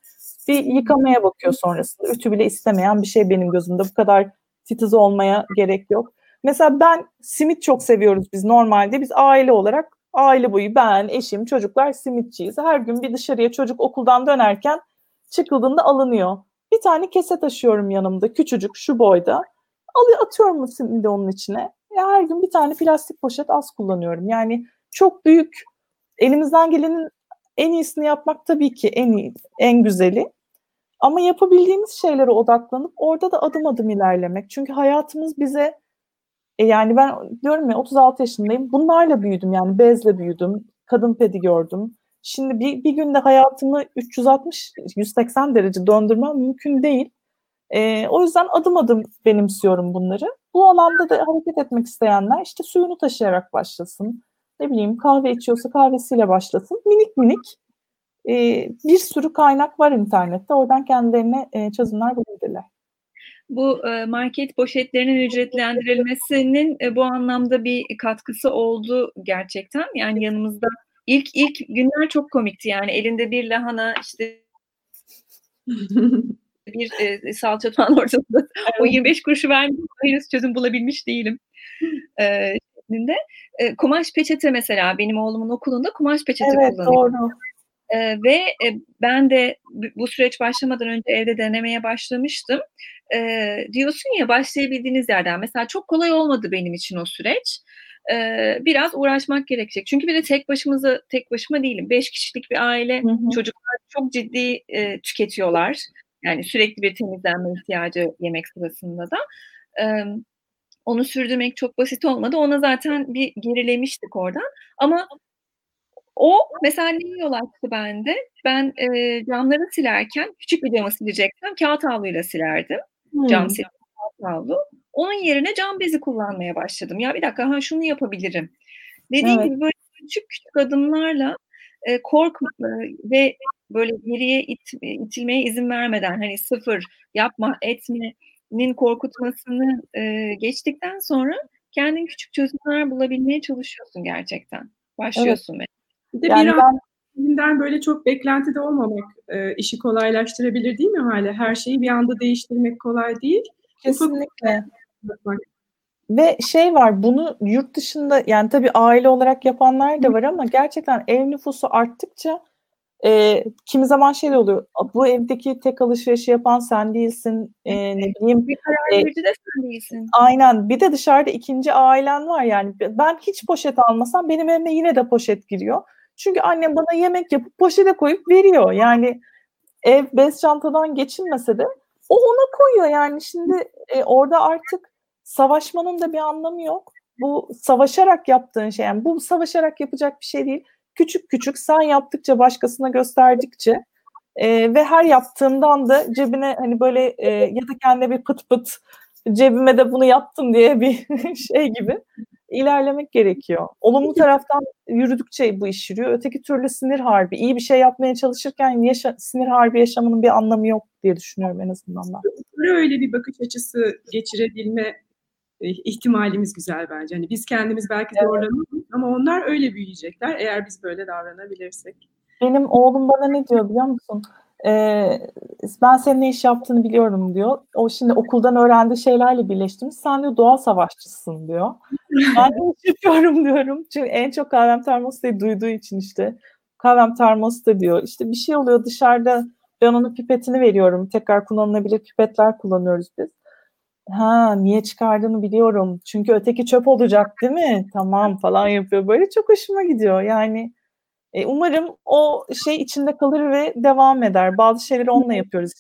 Bir yıkamaya bakıyor sonrasında. Ütü bile istemeyen bir şey benim gözümde. Bu kadar titiz olmaya gerek yok. Mesela ben simit çok seviyoruz biz normalde. Biz aile olarak aile boyu ben, eşim, çocuklar simitçiyiz. Her gün bir dışarıya çocuk okuldan dönerken çıkıldığında alınıyor. Bir tane kese taşıyorum yanımda küçücük şu boyda. Alıyor atıyorum simidi onun içine. her gün bir tane plastik poşet az kullanıyorum. Yani çok büyük elimizden gelenin en iyisini yapmak tabii ki en iyi, en güzeli. Ama yapabildiğimiz şeylere odaklanıp orada da adım adım ilerlemek. Çünkü hayatımız bize e yani ben diyorum ya 36 yaşındayım. Bunlarla büyüdüm yani bezle büyüdüm. Kadın pedi gördüm. Şimdi bir, bir günde hayatımı 360-180 derece döndürmem mümkün değil. E, o yüzden adım adım benimsiyorum bunları. Bu alanda da hareket etmek isteyenler işte suyunu taşıyarak başlasın. Ne bileyim kahve içiyorsa kahvesiyle başlasın. Minik minik e, bir sürü kaynak var internette. Oradan kendilerine e, çözümler bulabilirler.
Bu e, market poşetlerinin ücretlendirilmesinin e, bu anlamda bir katkısı oldu gerçekten. Yani yanımızda ilk ilk günler çok komikti yani elinde bir lahana işte bir e, salça falan ortasında evet. o 25 kuruşu verdim henüz çözüm bulabilmiş değilim. E, şeklinde. E, kumaş peçete mesela benim oğlumun okulunda kumaş peçete evet, kullanıyor. Doğru. E, ve e, ben de bu süreç başlamadan önce evde denemeye başlamıştım. E, diyorsun ya başlayabildiğiniz yerden mesela çok kolay olmadı benim için o süreç. E, biraz uğraşmak gerekecek. Çünkü bir de tek başımıza tek başıma değilim. Beş kişilik bir aile, hı hı. çocuklar çok ciddi e, tüketiyorlar. Yani sürekli bir temizlenme ihtiyacı yemek sırasında da. E, onu sürdürmek çok basit olmadı. Ona zaten bir gerilemiştik oradan. Ama o mesela ne yol açtı bende? Ben e, camları silerken küçük bir camı sileceksem kağıt havluyla silerdim. Hmm. Cam kağıt havlu. Onun yerine cam bezi kullanmaya başladım. Ya bir dakika ha şunu yapabilirim. Dediğim evet. gibi böyle küçük küçük adımlarla e, korkma e, ve böyle geriye it, itilmeye izin vermeden hani sıfır yapma etmenin korkutmasını e, geçtikten sonra kendin küçük çözümler bulabilmeye çalışıyorsun gerçekten. Başlıyorsun. Evet.
Bir de yani bir ben... böyle çok beklentide olmamak e, işi kolaylaştırabilir değil mi hale? Her şeyi bir anda değiştirmek kolay değil.
Kesinlikle. Ve şey var bunu yurt dışında yani tabii aile olarak yapanlar da var ama gerçekten ev nüfusu arttıkça e, kimi zaman şey de oluyor. Bu evdeki tek alışverişi yapan sen değilsin. E, ne bileyim.
Bir karar e, de sen değilsin.
Aynen. Bir de dışarıda ikinci ailen var yani. Ben hiç poşet almasam benim evime yine de poşet giriyor. Çünkü annem bana yemek yapıp poşete koyup veriyor. Yani ev bez çantadan geçinmese de o ona koyuyor yani şimdi e, orada artık savaşmanın da bir anlamı yok. Bu savaşarak yaptığın şey yani bu savaşarak yapacak bir şey değil. Küçük küçük sen yaptıkça başkasına gösterdikçe e, ve her yaptığından da cebine hani böyle e, ya da kendine bir pıt pıt cebime de bunu yaptım diye bir şey gibi ilerlemek gerekiyor. Olumlu taraftan yürüdükçe bu iş yürüyor. Öteki türlü sinir harbi. İyi bir şey yapmaya çalışırken yaşa, sinir harbi yaşamanın bir anlamı yok diye düşünüyorum en azından ben.
Öyle bir bakış açısı geçirebilme e, ihtimalimiz güzel bence. Hani biz kendimiz belki evet. zorlanırız ama onlar öyle büyüyecekler eğer biz böyle davranabilirsek.
Benim oğlum bana ne diyor biliyor musun? Ben senin ne iş yaptığını biliyorum diyor. O şimdi okuldan öğrendiği şeylerle birleştirmiş. Sen diyor doğa savaşçısın diyor. ben de iş yapıyorum diyorum. Çünkü en çok kahvem termosu duyduğu için işte kahvem termosu da diyor. İşte bir şey oluyor dışarıda ben onun pipetini veriyorum. Tekrar kullanılabilir pipetler kullanıyoruz biz. Ha niye çıkardığını biliyorum. Çünkü öteki çöp olacak değil mi? Tamam falan yapıyor. Böyle çok hoşuma gidiyor. Yani e, umarım o şey içinde kalır ve devam eder. Bazı şeyleri onunla yapıyoruz.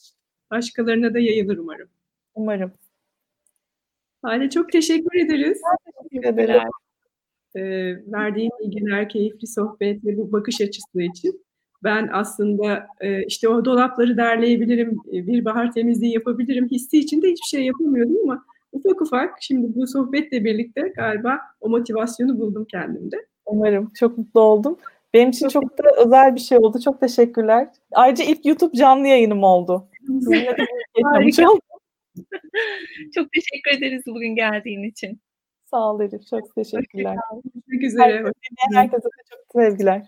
Başkalarına da yayılır umarım.
Umarım.
Hale çok teşekkür ederiz.
teşekkür ederim.
E, verdiğin bilgiler, keyifli sohbet ve bu bakış açısı için. Ben aslında e, işte o dolapları derleyebilirim, e, bir bahar temizliği yapabilirim hissi içinde hiçbir şey yapamıyordum ama ufak ufak şimdi bu sohbetle birlikte galiba o motivasyonu buldum kendimde.
Umarım. Çok mutlu oldum. Benim için çok da özel bir şey oldu. Çok teşekkürler. Ayrıca ilk YouTube canlı yayınım oldu.
çok teşekkür ederiz bugün geldiğin için.
Sağ ol Elif. Çok teşekkürler.
Görüşmek üzere.
Herkese, herkese çok sevgiler.